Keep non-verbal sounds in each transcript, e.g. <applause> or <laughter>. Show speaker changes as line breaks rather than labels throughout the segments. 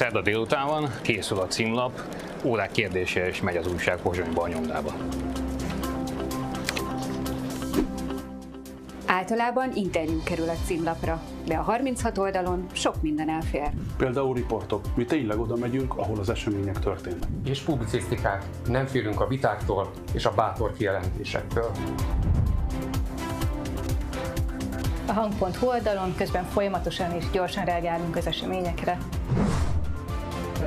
Szerda délután van, készül a címlap, órák kérdése és megy az újság Pozsonyba a nyomdába.
Általában interjú kerül a címlapra, de a 36 oldalon sok minden elfér.
Például riportok. Mi tényleg oda megyünk, ahol az események történnek.
És publicisztikák. Nem félünk a vitáktól és a bátor kijelentésektől.
A hang.hu oldalon közben folyamatosan és gyorsan reagálunk az eseményekre.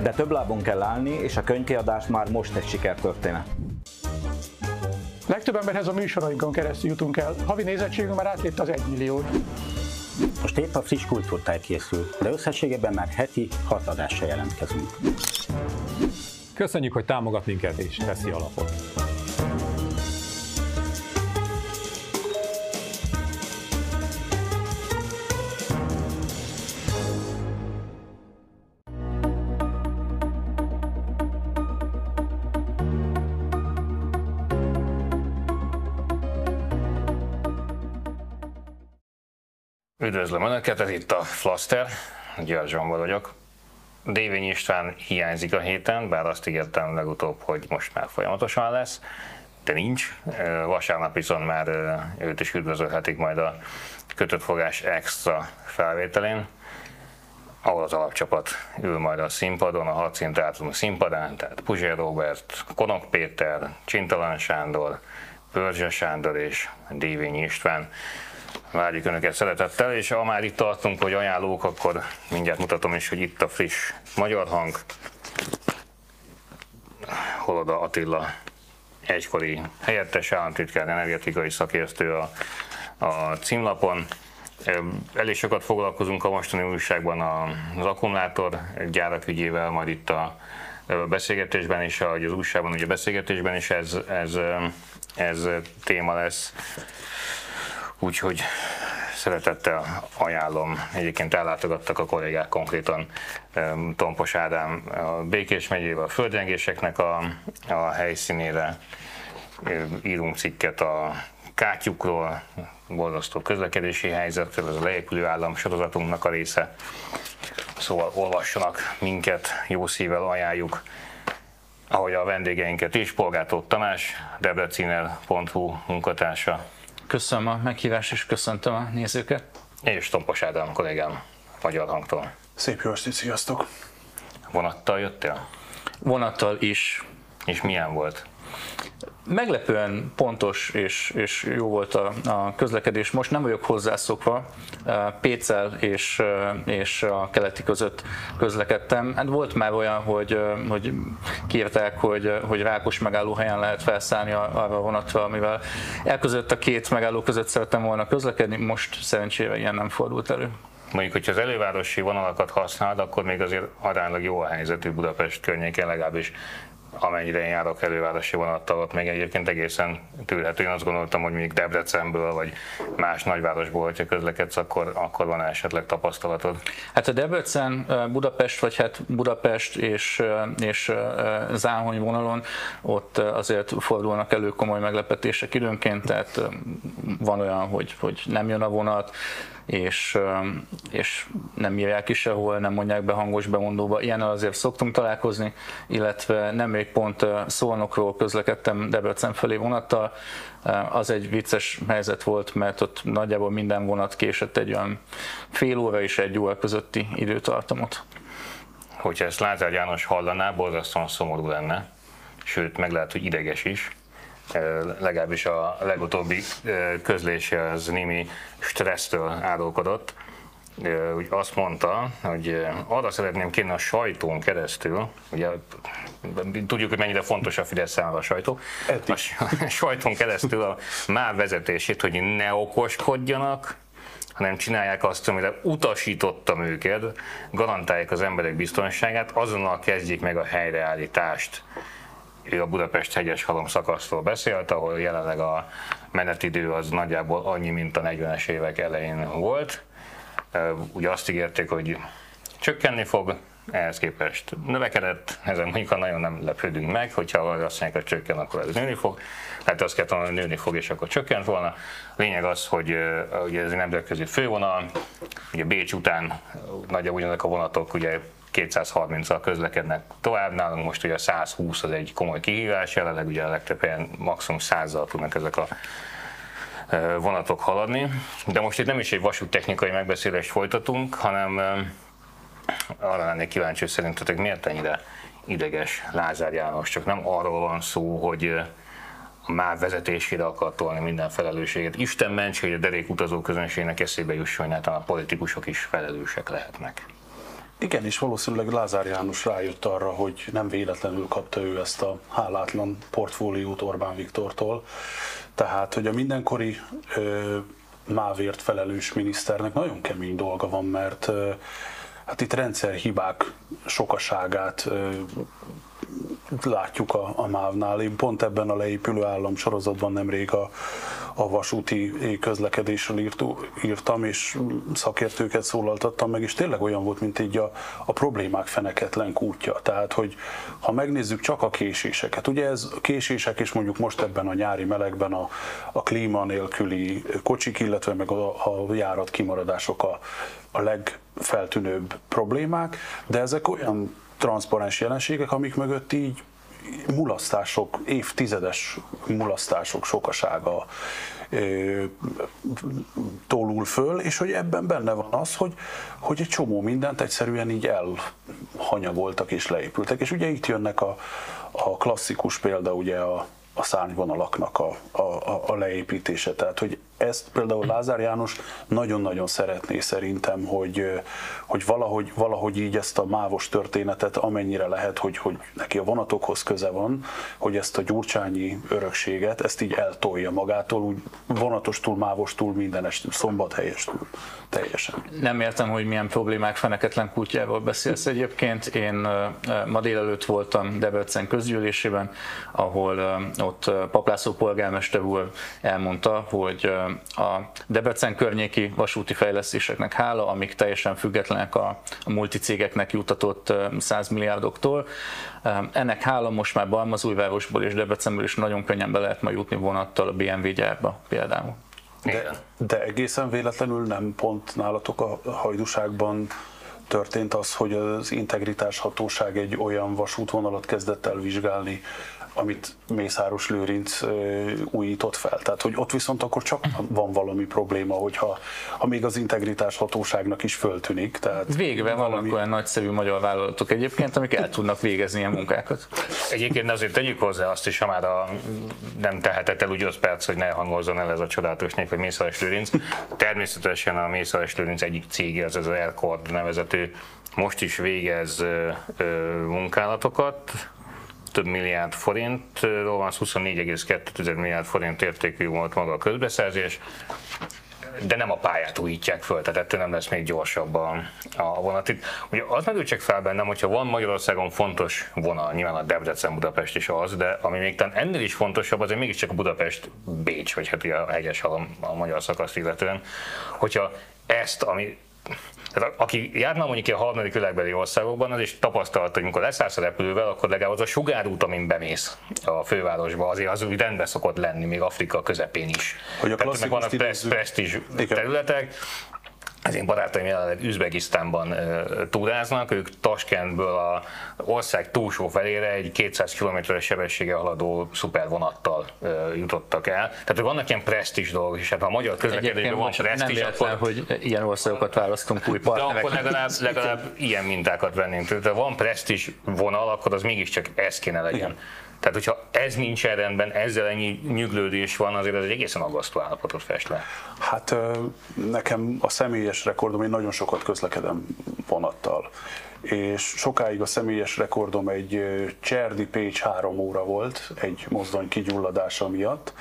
De több lábon kell állni, és a könyvkiadás már most egy sikertörténet.
Legtöbb emberhez a műsorainkon keresztül jutunk el. Havi nézettségünk már átlépte az 1 milliót.
Most épp a friss kultúrtáj készül, de összességében már heti hat adással jelentkezünk.
Köszönjük, hogy támogat minket és veszi alapot.
Üdvözlöm Önöket, ez itt a Flaster, György Zsomba vagyok. Dévény István hiányzik a héten, bár azt ígértem legutóbb, hogy most már folyamatosan lesz, de nincs. Vasárnap viszont már őt is üdvözölhetik majd a kötött fogás extra felvételén, ahol az alapcsapat ül majd a színpadon, a Hadszín Teátrum színpadán, tehát Puzsér Robert, Konok Péter, Csintalan Sándor, Pörzse Sándor és Dévény István. Várjuk Önöket szeretettel, és ha már itt tartunk, hogy ajánlók, akkor mindjárt mutatom is, hogy itt a friss magyar hang. Holoda Attila egykori helyettes államtitkár, energetikai szakértő a, a címlapon. Elég sokat foglalkozunk a mostani újságban az akkumulátor gyárak ügyével, majd itt a beszélgetésben is, az újságban, ugye a beszélgetésben is ez, ez, ez téma lesz. Úgyhogy szeretettel ajánlom. Egyébként ellátogattak a kollégák konkrétan Tompos Ádám a Békés megyével a földrengéseknek a, a helyszínére. Írunk cikket a kátyukról, borzasztó közlekedési helyzetről, ez a leépülő állam sorozatunknak a része. Szóval olvassanak minket, jó szívvel ajánljuk ahogy a vendégeinket is, Polgátó Tamás, debreciner.hu munkatársa,
Köszönöm a meghívást, és köszöntöm a nézőket.
És Tompos Ádám kollégám, Magyar Hangtól.
Szép jó estét, sziasztok!
Vonattal jöttél?
Vonattal is.
És milyen volt?
Meglepően pontos és, és jó volt a, a közlekedés. Most nem vagyok hozzászokva. Pécel és, és a keleti között közlekedtem. Hát volt már olyan, hogy, hogy kértek, hogy, hogy rákos megállóhelyen lehet felszállni arra vonatra, amivel elközött a két megálló között szerettem volna közlekedni. Most szerencsére ilyen nem fordult elő
mondjuk, hogyha az elővárosi vonalakat használod, akkor még azért aránylag jó a helyzetű Budapest környékén, legalábbis amennyire én járok elővárosi vonattal, ott még egyébként egészen tűrhető. Én azt gondoltam, hogy még Debrecenből vagy más nagyvárosból, hogyha közlekedsz, akkor, akkor van esetleg tapasztalatod.
Hát a Debrecen, Budapest, vagy hát Budapest és, és Záhony vonalon, ott azért fordulnak elő komoly meglepetések időnként, tehát van olyan, hogy, hogy nem jön a vonat, és, és nem írják is sehol, nem mondják be hangos bemondóba. Ilyennel azért szoktunk találkozni, illetve nemrég pont Szolnokról közlekedtem Debrecen felé vonattal. Az egy vicces helyzet volt, mert ott nagyjából minden vonat késett egy olyan fél óra és egy óra közötti időtartamot.
Hogyha ezt Lázár János hallaná, borzasztóan szomorú lenne, sőt, meg lehet, hogy ideges is, legalábbis a legutóbbi közlése az némi stressztől árulkodott. Úgy azt mondta, hogy arra szeretném kérni a sajtón keresztül, ugye tudjuk, hogy mennyire fontos a Fidesz számára a sajtó, a sajtón keresztül a MÁV vezetését, hogy ne okoskodjanak, hanem csinálják azt, amire utasítottam őket, garantálják az emberek biztonságát, azonnal kezdjék meg a helyreállítást ő a Budapest hegyes halom szakaszról beszélt, ahol jelenleg a menetidő az nagyjából annyi, mint a 40-es évek elején volt. Ugye azt ígérték, hogy csökkenni fog, ehhez képest növekedett, ezen mondjuk nagyon nem lepődünk meg, hogyha azt mondják, hogy csökken, akkor ez nőni fog. Hát azt kell tanulni, hogy nőni fog, és akkor csökkent volna. Lényeg az, hogy ugye ez egy nemzetközi fővonal, ugye Bécs után nagyjából ugyanazok a vonatok, ugye 230-al közlekednek tovább, nálunk most ugye 120 az egy komoly kihívás, jelenleg ugye a legtöbb helyen maximum 100-zal tudnak ezek a vonatok haladni. De most itt nem is egy vasúttechnikai megbeszélést folytatunk, hanem arra lennék kíváncsi, hogy szerintetek miért ennyire ideges Lázár János, csak nem arról van szó, hogy a MÁV vezetésére akar tolni minden felelősséget. Isten ments, hogy a derékutazó közönségnek eszébe jusson, hogy a politikusok is felelősek lehetnek.
Igen, és valószínűleg Lázár János rájött arra, hogy nem véletlenül kapta ő ezt a hálátlan portfóliót Orbán Viktortól. Tehát, hogy a mindenkori ö, mávért felelős miniszternek nagyon kemény dolga van, mert ö, hát itt rendszerhibák sokaságát ö, látjuk a, a MÁV-nál. Én pont ebben a leépülő állam sorozatban nemrég a, a vasúti közlekedésről írtó, írtam, és szakértőket szólaltattam meg, és tényleg olyan volt, mint így a, a problémák feneketlen kútja. Tehát, hogy ha megnézzük csak a késéseket, ugye ez késések, és mondjuk most ebben a nyári melegben a, a klíma nélküli kocsik, illetve meg a, a járat kimaradások a, a legfeltűnőbb problémák, de ezek olyan transzparens jelenségek, amik mögött így mulasztások, évtizedes mulasztások sokasága tolul föl, és hogy ebben benne van az, hogy, hogy egy csomó mindent egyszerűen így elhanyagoltak és leépültek. És ugye itt jönnek a, a klasszikus példa, ugye a, a szárnyvonalaknak a, a, a leépítése. Tehát, hogy ezt például Lázár János nagyon-nagyon szeretné szerintem, hogy, hogy valahogy, valahogy így ezt a mávos történetet, amennyire lehet, hogy, hogy neki a vonatokhoz köze van, hogy ezt a gyurcsányi örökséget, ezt így eltolja magától, úgy vonatostól, mávostól, mindenestől, szombathelyestől teljesen.
Nem értem, hogy milyen problémák feneketlen kutyával beszélsz egyébként. Én ma délelőtt voltam Debrecen közgyűlésében, ahol ott Paplászó polgármester úr elmondta, hogy a Debrecen környéki vasúti fejlesztéseknek hála, amik teljesen függetlenek a, a multicégeknek jutatott 100 milliárdoktól. Ennek hála most már Balmazújvárosból és Debrecenből is nagyon könnyen be lehet majd jutni vonattal a BMW gyárba például.
De, de egészen véletlenül nem pont nálatok a hajduságban történt az, hogy az integritás hatóság egy olyan vasútvonalat kezdett el vizsgálni, amit Mészáros Lőrinc újított fel. Tehát, hogy ott viszont akkor csak van valami probléma, hogyha ha még az integritás hatóságnak is föltűnik. Tehát
Végre valami... vannak olyan nagyszerű magyar vállalatok egyébként, amik el tudnak végezni ilyen munkákat.
Egyébként azért tegyük hozzá azt is, ha már a, nem tehetett el úgy 5 perc, hogy ne hangozzon el ez a csodálatos név, hogy Mészáros Lőrinc. Természetesen a Mészáros Lőrinc egyik cége, az az Aircord nevezető, most is végez ö, ö, munkálatokat, több milliárd forintról van, 24,2 milliárd forint értékű volt maga a közbeszerzés, de nem a pályát újítják föl, tehát ettől nem lesz még gyorsabb a, a vonat. Itt, ugye az merül csak fel bennem, hogyha van Magyarországon fontos vonal, nyilván a Debrecen-Budapest is az, de ami még talán ennél is fontosabb, azért mégiscsak a Budapest-Bécs, vagy hát ugye a hegyes halom a magyar szakasz illetően, hogyha ezt, ami tehát aki járna mondjuk a harmadik világbeli országokban, az is tapasztalta, hogy amikor leszállsz a repülővel, akkor legalább az a sugárút, amin bemész a fővárosba, azért az úgy rendben szokott lenni, még Afrika közepén is. Hogy a Tehát vannak presztízs területek, az én barátaim jelenleg Üzbegisztánban túráznak, ők Taskentből a ország túlsó felére egy 200 km-es sebessége haladó szupervonattal jutottak el. Tehát hogy vannak ilyen presztis dolgok, és hát ha a magyar közlekedésben van presztis,
nem akkor... hogy ilyen országokat választunk új partnerek.
De akkor legalább, legalább ilyen mintákat vennénk. Tehát ha van presztis vonal, akkor az mégiscsak ez kéne legyen. Igen. Tehát, hogyha ez nincs rendben, ezzel ennyi nyüglődés van, azért ez egy egészen aggasztó állapotot fest le.
Hát nekem a személyes rekordom, én nagyon sokat közlekedem vonattal, és sokáig a személyes rekordom egy Cserdi Pécs három óra volt, egy mozdony kigyulladása miatt.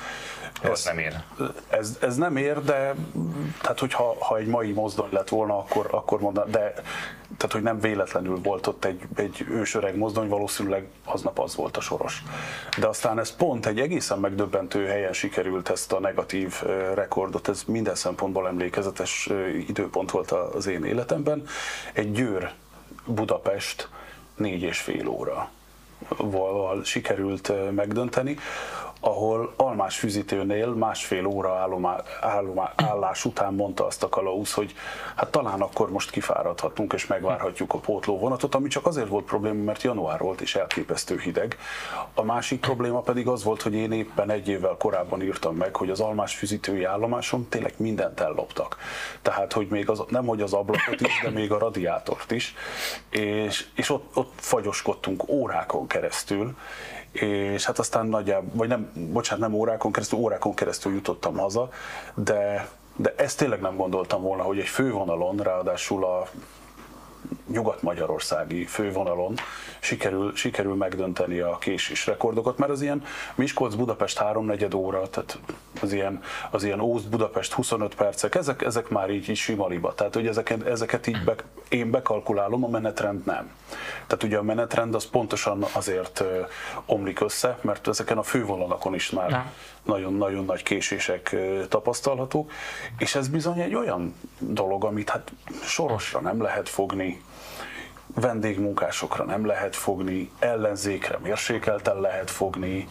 Ez nem ér.
Ez, ez nem ér, de tehát, hogyha ha egy mai mozdony lett volna, akkor, akkor mondanám, de tehát, hogy nem véletlenül volt ott egy, egy ősöreg mozdony, valószínűleg aznap az volt a soros. De aztán ez pont egy egészen megdöbbentő helyen sikerült ezt a negatív rekordot, ez minden szempontból emlékezetes időpont volt az én életemben. Egy Győr Budapest négy és fél óra val sikerült megdönteni, ahol Almás füzítőnél másfél óra állomá, állomá, állás után mondta azt a kalauz, hogy hát talán akkor most kifáradhatunk és megvárhatjuk a pótlóvonatot, ami csak azért volt probléma, mert január volt és elképesztő hideg. A másik probléma pedig az volt, hogy én éppen egy évvel korábban írtam meg, hogy az Almás füzítői állomáson tényleg mindent elloptak. Tehát, hogy még az, nem hogy az ablakot is, de még a radiátort is, és, és ott, ott fagyoskodtunk órákon keresztül, és hát aztán nagyjából, vagy nem, bocsánat, nem órákon keresztül, órákon keresztül jutottam haza, de, de ezt tényleg nem gondoltam volna, hogy egy fővonalon, ráadásul a nyugat-magyarországi fővonalon sikerül, sikerül megdönteni a késés rekordokat, mert az ilyen Miskolc-Budapest 3 óra, tehát az ilyen, az ilyen Ózd-Budapest 25 percek, ezek, ezek már így, így sima liba. Tehát, hogy ezeket, ezeket így be, én bekalkulálom, a menetrend nem. Tehát ugye a menetrend az pontosan azért omlik össze, mert ezeken a fővonalakon is már nagyon-nagyon nagy késések tapasztalhatók, és ez bizony egy olyan dolog, amit hát sorosra nem lehet fogni, vendégmunkásokra nem lehet fogni, ellenzékre mérsékelten lehet fogni,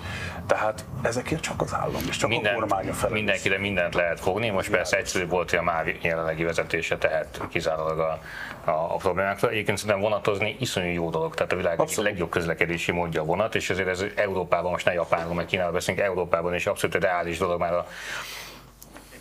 tehát ezekért csak az állam és csak Minden, a kormány a felelős.
Mindenkire mindent lehet fogni, most ja. persze egyszerű volt, hogy a MÁV jelenlegi vezetése tehet kizárólag a, a, a problémákra. Egyébként szerintem vonatozni iszonyú jó dolog, tehát a világ abszolút. legjobb közlekedési módja a vonat, és ezért ez Európában, most ne Japánról, meg Kínáról beszélünk, Európában is abszolút reális dolog már a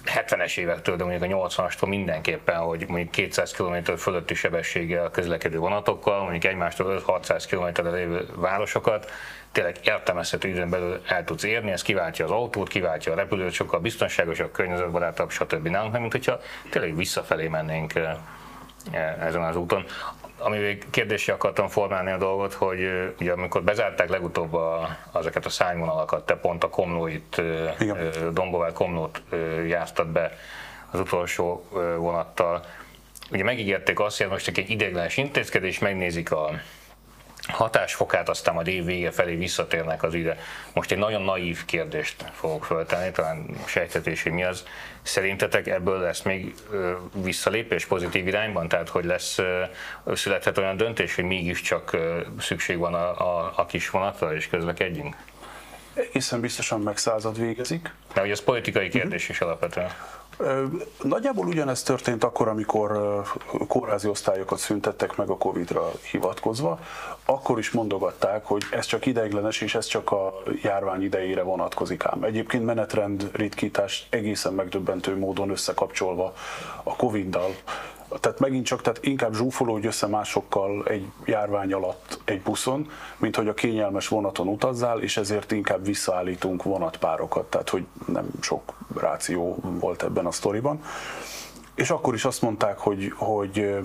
70-es évektől, de mondjuk a 80-astól mindenképpen, hogy mondjuk 200 km fölötti sebességgel közlekedő vonatokkal, mondjuk egymástól 5-600 km lévő városokat, tényleg értelmezhető időn belül el tudsz érni, ez kiváltja az autót, kiváltja a repülőt, sokkal biztonságosabb, környezetbarátabb, stb. nálunk, mint hogyha tényleg visszafelé mennénk eh, ezen az úton ami kérdésé akartam formálni a dolgot, hogy ugye amikor bezárták legutóbb a, azokat a szányvonalakat, te pont a Komlóit, Dombovár Komlót jártad be az utolsó vonattal, ugye megígérték azt, hogy most csak egy ideiglenes intézkedés, megnézik a hatásfokát, aztán a év vége felé visszatérnek az ide. Most egy nagyon naív kérdést fogok föltenni, talán sejtetés, hogy mi az. Szerintetek ebből lesz még visszalépés pozitív irányban? Tehát, hogy lesz, születhet olyan döntés, hogy mégiscsak szükség van a, a, a kis vonatra, és közlekedjünk?
Egészen biztosan megszázad végezik.
De hogy ez politikai kérdés is alapvetően.
Nagyjából ugyanezt történt akkor, amikor kórházi osztályokat szüntettek meg a Covid-ra hivatkozva. Akkor is mondogatták, hogy ez csak ideiglenes, és ez csak a járvány idejére vonatkozik ám. Egyébként menetrend ritkítás egészen megdöbbentő módon összekapcsolva a Covid-dal tehát megint csak, tehát inkább zsúfolódj össze másokkal egy járvány alatt egy buszon, mint hogy a kényelmes vonaton utazzál, és ezért inkább visszaállítunk vonatpárokat, tehát hogy nem sok ráció volt ebben a sztoriban. És akkor is azt mondták, hogy, hogy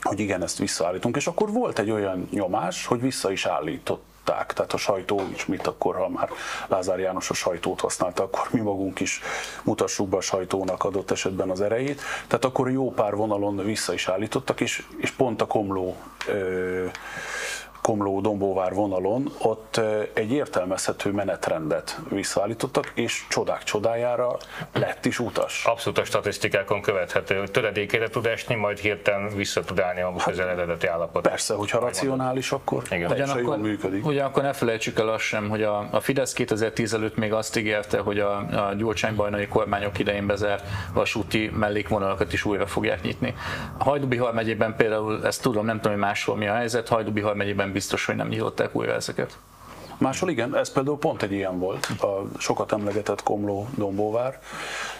hogy igen, ezt visszaállítunk, és akkor volt egy olyan nyomás, hogy vissza is állított tudták, tehát a sajtó is mit akkor, ha már Lázár János a sajtót használta, akkor mi magunk is mutassuk be a sajtónak adott esetben az erejét. Tehát akkor jó pár vonalon vissza is állítottak, és, és pont a Komló ö, Komló-Dombóvár vonalon, ott egy értelmezhető menetrendet visszaállítottak, és csodák csodájára lett is utas.
Abszolút a statisztikákon követhető, hogy töredékére tud esni, majd hirtelen vissza tud állni a hát, az eredeti állapot.
Persze, hogyha racionális, akkor Igen. Ugyanakkor, jól működik.
Ugyanakkor ne felejtsük el azt sem, hogy a, a Fidesz 2010 előtt még azt ígérte, hogy a, a gyurcsánybajnai kormányok idején bezárt vasúti mellékvonalakat is újra fogják nyitni. A Hajdubihar megyében például, ezt tudom, nem tudom, hogy máshol mi a helyzet, Hajdubihar megyében biztos, hogy nem nyitották újra ezeket.
Máshol igen, ez például pont egy ilyen volt, a sokat emlegetett Komló Dombóvár,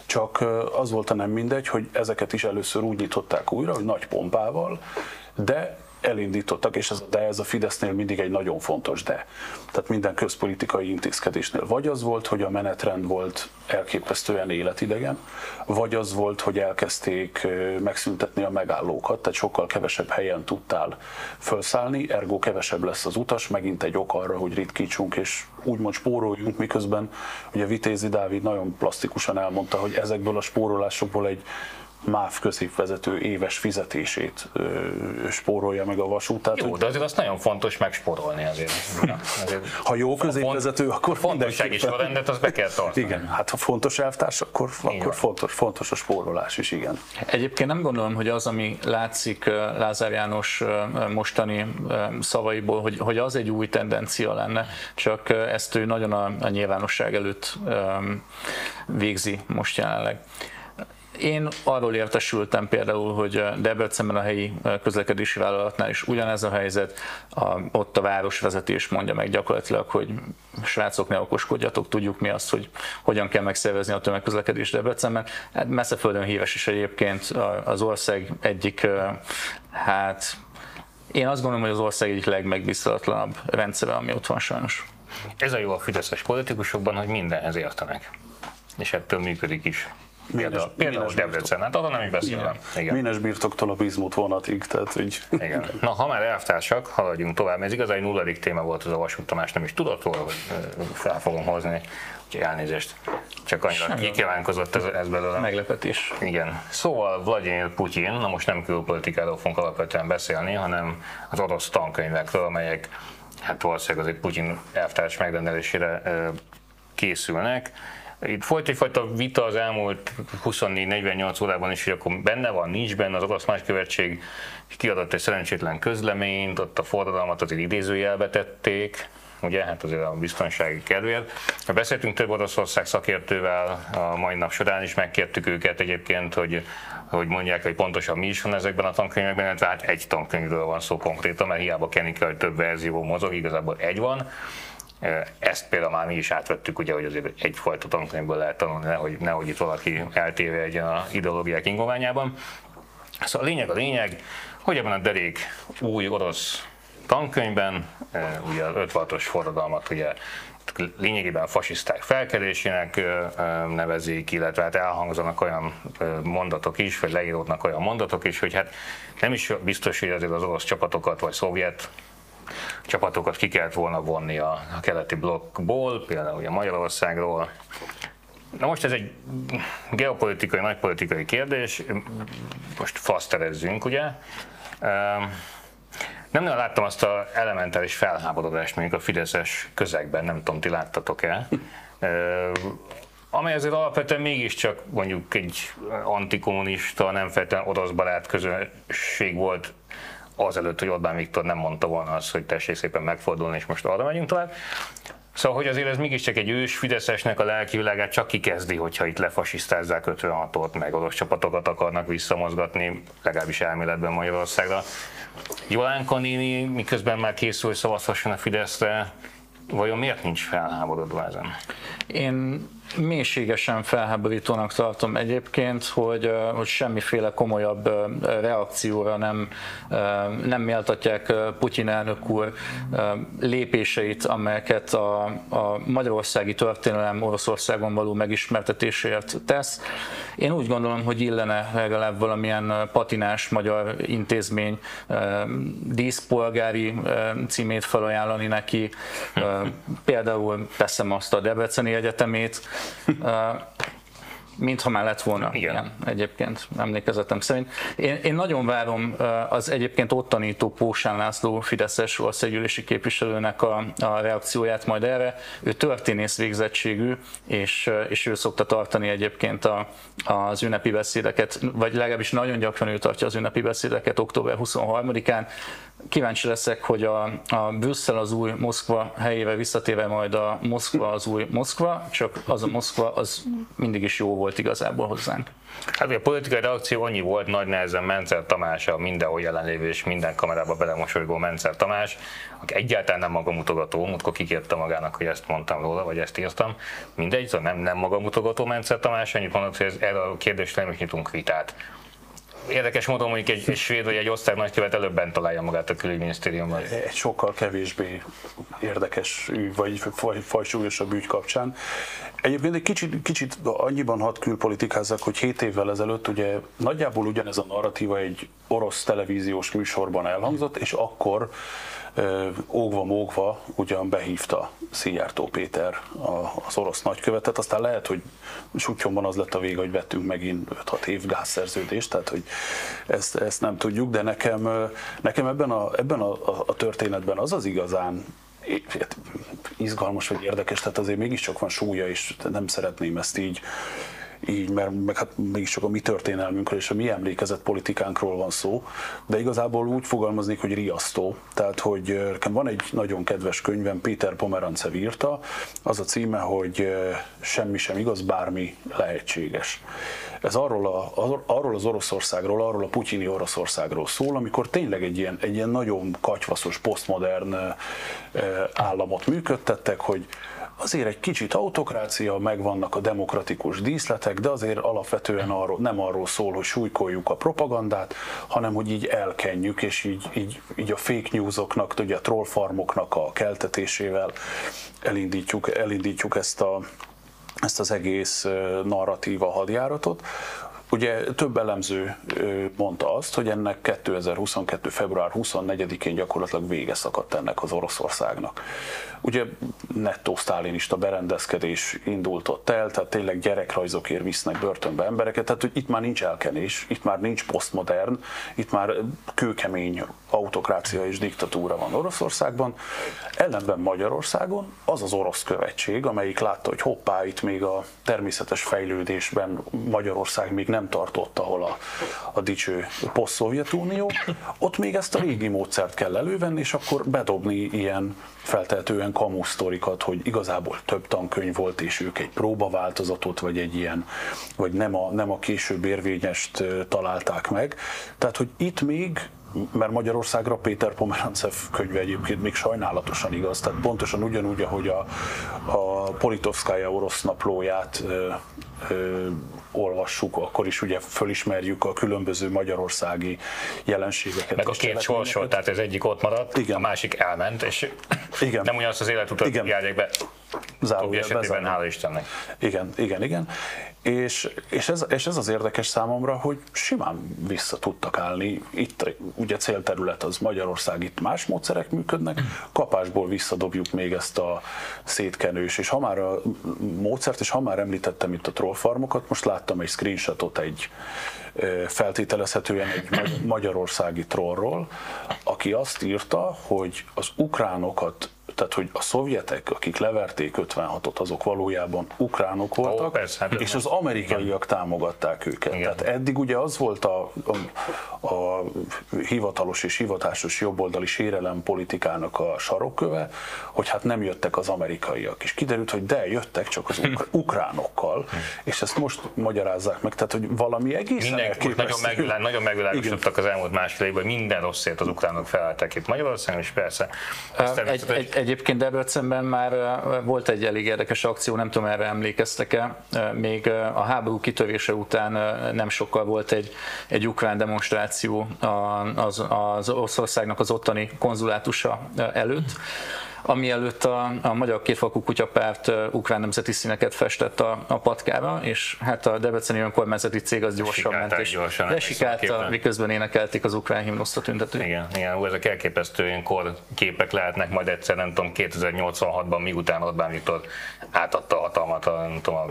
csak az volt a nem mindegy, hogy ezeket is először úgy nyitották újra, hogy nagy pompával, de elindítottak, és ez, de ez a Fidesznél mindig egy nagyon fontos de. Tehát minden közpolitikai intézkedésnél vagy az volt, hogy a menetrend volt elképesztően életidegen, vagy az volt, hogy elkezdték megszüntetni a megállókat, tehát sokkal kevesebb helyen tudtál felszállni, ergo kevesebb lesz az utas, megint egy ok arra, hogy ritkítsunk és úgymond spóroljunk, miközben ugye Vitézi Dávid nagyon plastikusan elmondta, hogy ezekből a spórolásokból egy MÁV középvezető éves fizetését spórolja meg a vasút. Tehát,
Jó, de azért azt nagyon fontos megspórolni azért.
azért ha jó középvezető, akkor
fontossági sorrendet azt be kell tartani.
Igen, hát ha fontos elvtárs, akkor, akkor fontos, fontos a spórolás is, igen.
Egyébként nem gondolom, hogy az, ami látszik Lázár János mostani szavaiból, hogy, hogy az egy új tendencia lenne, csak ezt ő nagyon a, a nyilvánosság előtt végzi most jelenleg. Én arról értesültem például, hogy Debrecenben a helyi közlekedési vállalatnál is ugyanez a helyzet, a, ott a városvezetés mondja meg gyakorlatilag, hogy srácok ne okoskodjatok, tudjuk mi azt, hogy hogyan kell megszervezni a tömegközlekedést Debrecenben. Hát messze földön híres is egyébként az ország egyik, hát én azt gondolom, hogy az ország egyik legmegbízhatatlanabb rendszere, ami ott van sajnos.
Ez a jó a fideszes politikusokban, hogy mindenhez értenek. És ettől működik is. Például, például Debrecen, hát arra nem is beszélem.
Igen. Mines birtoktól a bizmut vonatig, tehát hogy...
Igen. Na, ha már elvtársak, haladjunk tovább, ez igazán egy nulladik téma volt az a Vasút Tamás, nem is tudott róla, hogy fel fogom hozni, úgyhogy elnézést. Csak annyira kikívánkozott ez, ez belőle.
Meglepetés.
Igen. Szóval Vladimir Putyin, na most nem külpolitikáról fogunk alapvetően beszélni, hanem az orosz tankönyvekről, amelyek hát valószínűleg azért Putyin elvtárs megrendelésére készülnek itt folyt egyfajta vita az elmúlt 24-48 órában is, hogy akkor benne van, nincs benne, az orosz nagykövetség kiadott egy szerencsétlen közleményt, ott a forradalmat azért idézőjelbe tették, ugye, hát azért a biztonsági kedvéért. Beszéltünk több Oroszország szakértővel a mai nap során is, megkértük őket egyébként, hogy, hogy mondják, hogy pontosan mi is van ezekben a tankönyvekben, illetve hát egy tankönyvről van szó konkrétan, mert hiába kenik, hogy több verzió mozog, igazából egy van. Ezt például már mi is átvettük, ugye, hogy azért egyfajta tankönyvből lehet tanulni, nehogy, nehogy itt valaki eltéve egy a ideológiák ingoványában. Szóval a lényeg a lényeg, hogy ebben a derék új orosz tankönyvben, ugye az 56-os forradalmat ugye lényegében a fasiszták felkelésének nevezik, illetve hát elhangzanak olyan mondatok is, vagy leíródnak olyan mondatok is, hogy hát nem is biztos, hogy azért az orosz csapatokat, vagy szovjet csapatokat ki kellett volna vonni a, a keleti blokkból, például ugye Magyarországról. Na most ez egy geopolitikai, nagypolitikai kérdés, most faszterezzünk, ugye. Nem nagyon láttam azt az elementáris felháborodást mondjuk a Fideszes közegben, nem tudom, ti láttatok-e, amely azért alapvetően mégiscsak mondjuk egy antikommunista, nem feltétlenül orosz barát közösség volt azelőtt, hogy Orbán Viktor nem mondta volna azt, hogy tessék szépen megfordulni, és most arra megyünk tovább. Szóval, hogy azért ez mégiscsak egy ős Fideszesnek a lelki világát csak kikezdi, hogyha itt lefasisztázzák 56-ot, meg orosz csapatokat akarnak visszamozgatni, legalábbis elméletben Magyarországra. Jolánka néni, miközben már készül, hogy szavazhasson a Fideszre, vajon miért nincs felháborodva ezen?
Én mélységesen felháborítónak tartom egyébként, hogy, hogy semmiféle komolyabb reakcióra nem, nem méltatják Putyin elnök úr lépéseit, amelyeket a, a magyarországi történelem Oroszországon való megismertetéséért tesz. Én úgy gondolom, hogy illene legalább valamilyen patinás magyar intézmény díszpolgári címét felajánlani neki, például teszem azt a Debreceni Egyetemét, mintha már lett volna Igen. ilyen egyébként emlékezetem szerint. Én, én nagyon várom az egyébként ott tanító Pósán László Fideszes országgyűlési képviselőnek a, a reakcióját majd erre. Ő történész végzettségű, és, és ő szokta tartani egyébként a, az ünnepi beszédeket, vagy legalábbis nagyon gyakran ő tartja az ünnepi beszédeket október 23-án. Kíváncsi leszek, hogy a, a Brüsszel az új Moszkva helyével visszatéve majd a Moszkva az új Moszkva, csak az a Moszkva az mindig is jó volt igazából hozzánk.
Hát a politikai reakció annyi volt, nagy nehezen Mencer Tamás, a mindenhol jelenlévő és minden kamerába belemosolygó Mencer Tamás, aki egyáltalán nem magamutogató, múltkor kikérte magának, hogy ezt mondtam róla, vagy ezt írtam. Mindegy, szóval nem, nem magamutogató Mencer Tamás, annyit mondott, hogy ez, erre a kérdésre nem is nyitunk vitát érdekes módon mondjuk egy, egy svéd vagy egy osztály nagykövet előbb bent találja magát a külügyminisztériumban.
Egy sokkal kevésbé érdekes vagy faj, fajsúlyosabb ügy kapcsán. Egyébként egy kicsit, kicsit annyiban hat külpolitikázzak, hogy 7 évvel ezelőtt ugye nagyjából ugyanez a narratíva egy orosz televíziós műsorban elhangzott, és akkor ógva mógva ugyan behívta Szijjártó Péter az orosz nagykövetet, aztán lehet, hogy sutyomban az lett a vége, hogy vettünk megint 5-6 év gázszerződést, tehát hogy ezt, ezt nem tudjuk, de nekem, nekem ebben, a, ebben a, a történetben az az igazán hát izgalmas vagy érdekes, tehát azért mégiscsak van súlya, és nem szeretném ezt így így, mert meg hát mégiscsak a mi történelmünkről és a mi emlékezett politikánkról van szó, de igazából úgy fogalmaznék, hogy riasztó. Tehát, hogy nekem van egy nagyon kedves könyvem, Péter Pomerancev írta, az a címe, hogy semmi sem igaz, bármi lehetséges. Ez arról, a, arról az Oroszországról, arról a putyini Oroszországról szól, amikor tényleg egy ilyen, egy ilyen nagyon katyvaszos, posztmodern államot működtettek, hogy azért egy kicsit autokrácia, megvannak a demokratikus díszletek, de azért alapvetően arról, nem arról szól, hogy súlykoljuk a propagandát, hanem hogy így elkenjük, és így, így, így a fake newsoknak, ugye a trollfarmoknak a keltetésével elindítjuk, elindítjuk ezt, a, ezt az egész narratíva hadjáratot. Ugye több elemző mondta azt, hogy ennek 2022. február 24-én gyakorlatilag vége szakadt ennek az Oroszországnak. Ugye nettó sztálinista berendezkedés indult ott el, tehát tényleg gyerekrajzokért visznek börtönbe embereket, tehát hogy itt már nincs elkenés, itt már nincs posztmodern, itt már kőkemény autokrácia és diktatúra van Oroszországban. Ellenben Magyarországon az az orosz követség, amelyik látta, hogy hoppá, itt még a természetes fejlődésben Magyarország még nem tartott, ahol a, a dicső poszt-Szovjetunió, ott még ezt a régi módszert kell elővenni, és akkor bedobni ilyen feltehetően kamusztorikat, hogy igazából több tankönyv volt, és ők egy próbaváltozatot, vagy egy ilyen, vagy nem a, nem a később érvényest találták meg. Tehát, hogy itt még mert Magyarországra Péter Pomerancev könyve egyébként még sajnálatosan igaz, tehát pontosan ugyanúgy, ahogy a, a Politovskaya orosz naplóját ö, ö, olvassuk, akkor is ugye fölismerjük a különböző magyarországi jelenségeket.
Meg a két sorsor, tehát ez egyik ott maradt, Igen. a másik elment, és igen. nem ugyanazt az életutat Igen. járják be. Zárója, esetében, hála Istennek.
Igen, igen, igen. És, és, ez, és ez az érdekes számomra, hogy simán vissza tudtak állni. Itt ugye célterület az Magyarország, itt más módszerek működnek, kapásból visszadobjuk még ezt a szétkenős, és ha már a módszert, és ha már említettem itt a trollfarmokat, most láttam egy screenshotot egy feltételezhetően egy magyarországi trollról, aki azt írta, hogy az ukránokat tehát hogy a szovjetek, akik leverték 56-ot, azok valójában ukránok voltak, oh, persze, hát és az amerikaiak támogatták őket. Igen. Tehát eddig ugye az volt a, a, a hivatalos és hivatásos jobboldali sérelem politikának a sarokköve, hogy hát nem jöttek az amerikaiak. És kiderült, hogy de, jöttek csak az ukr- <laughs> ukránokkal, és ezt most magyarázzák meg, tehát hogy valami egészen
nagyon, megvilá, nagyon megvilágosodtak az elmúlt másfél évben, minden rosszért az ukránok felálltak itt Magyarországon, és persze.
Egy, egy, Egyébként Debrecenben már volt egy elég érdekes akció, nem tudom erre emlékeztek-e, még a háború kitörése után nem sokkal volt egy, egy ukrán demonstráció az, az Oroszországnak az ottani konzulátusa előtt, ami előtt a, a Magyar Kétfalkú Kutyapárt ukrán nemzeti színeket festett a, a patkára, és hát a Debreceni önkormányzati cég az gyorsan ment, és gyorsan lesikálta, miközben énekelték az ukrán himnuszt a tüntetők.
Igen, igen, ú, ezek elképesztő ilyen képek lehetnek, majd egyszer nem tudom, 2086-ban, miután Orbán Viktor átadta a hatalmat a, nem tudom, a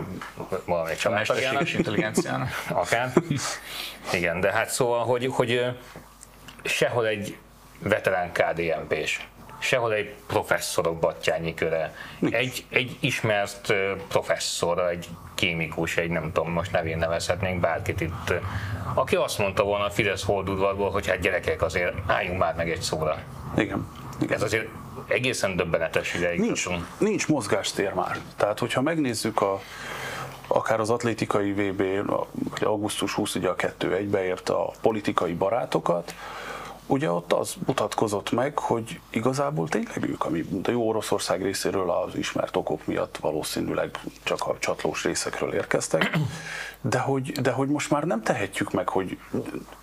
valamelyik
családtagjának. intelligenciának. <laughs>
Akár. Igen, de hát szóval, hogy, hogy sehol egy veterán KDNP-s sehol egy professzorok battyányi köre. Egy, egy ismert professzor, egy kémikus, egy nem tudom, most nevén nevezhetnénk bárkit itt, aki azt mondta volna a Fidesz holdudvarból, hogy hát gyerekek, azért álljunk már meg egy szóra.
Igen. Igen.
Ez azért egészen döbbenetes ideig.
Nincs, nincs mozgástér már. Tehát, hogyha megnézzük a, akár az atlétikai VB, augusztus 20 ugye a 2 1 beért a politikai barátokat, ugye ott az mutatkozott meg, hogy igazából tényleg ők, ami a jó Oroszország részéről az ismert okok miatt valószínűleg csak a csatlós részekről érkeztek, de hogy, de hogy most már nem tehetjük meg, hogy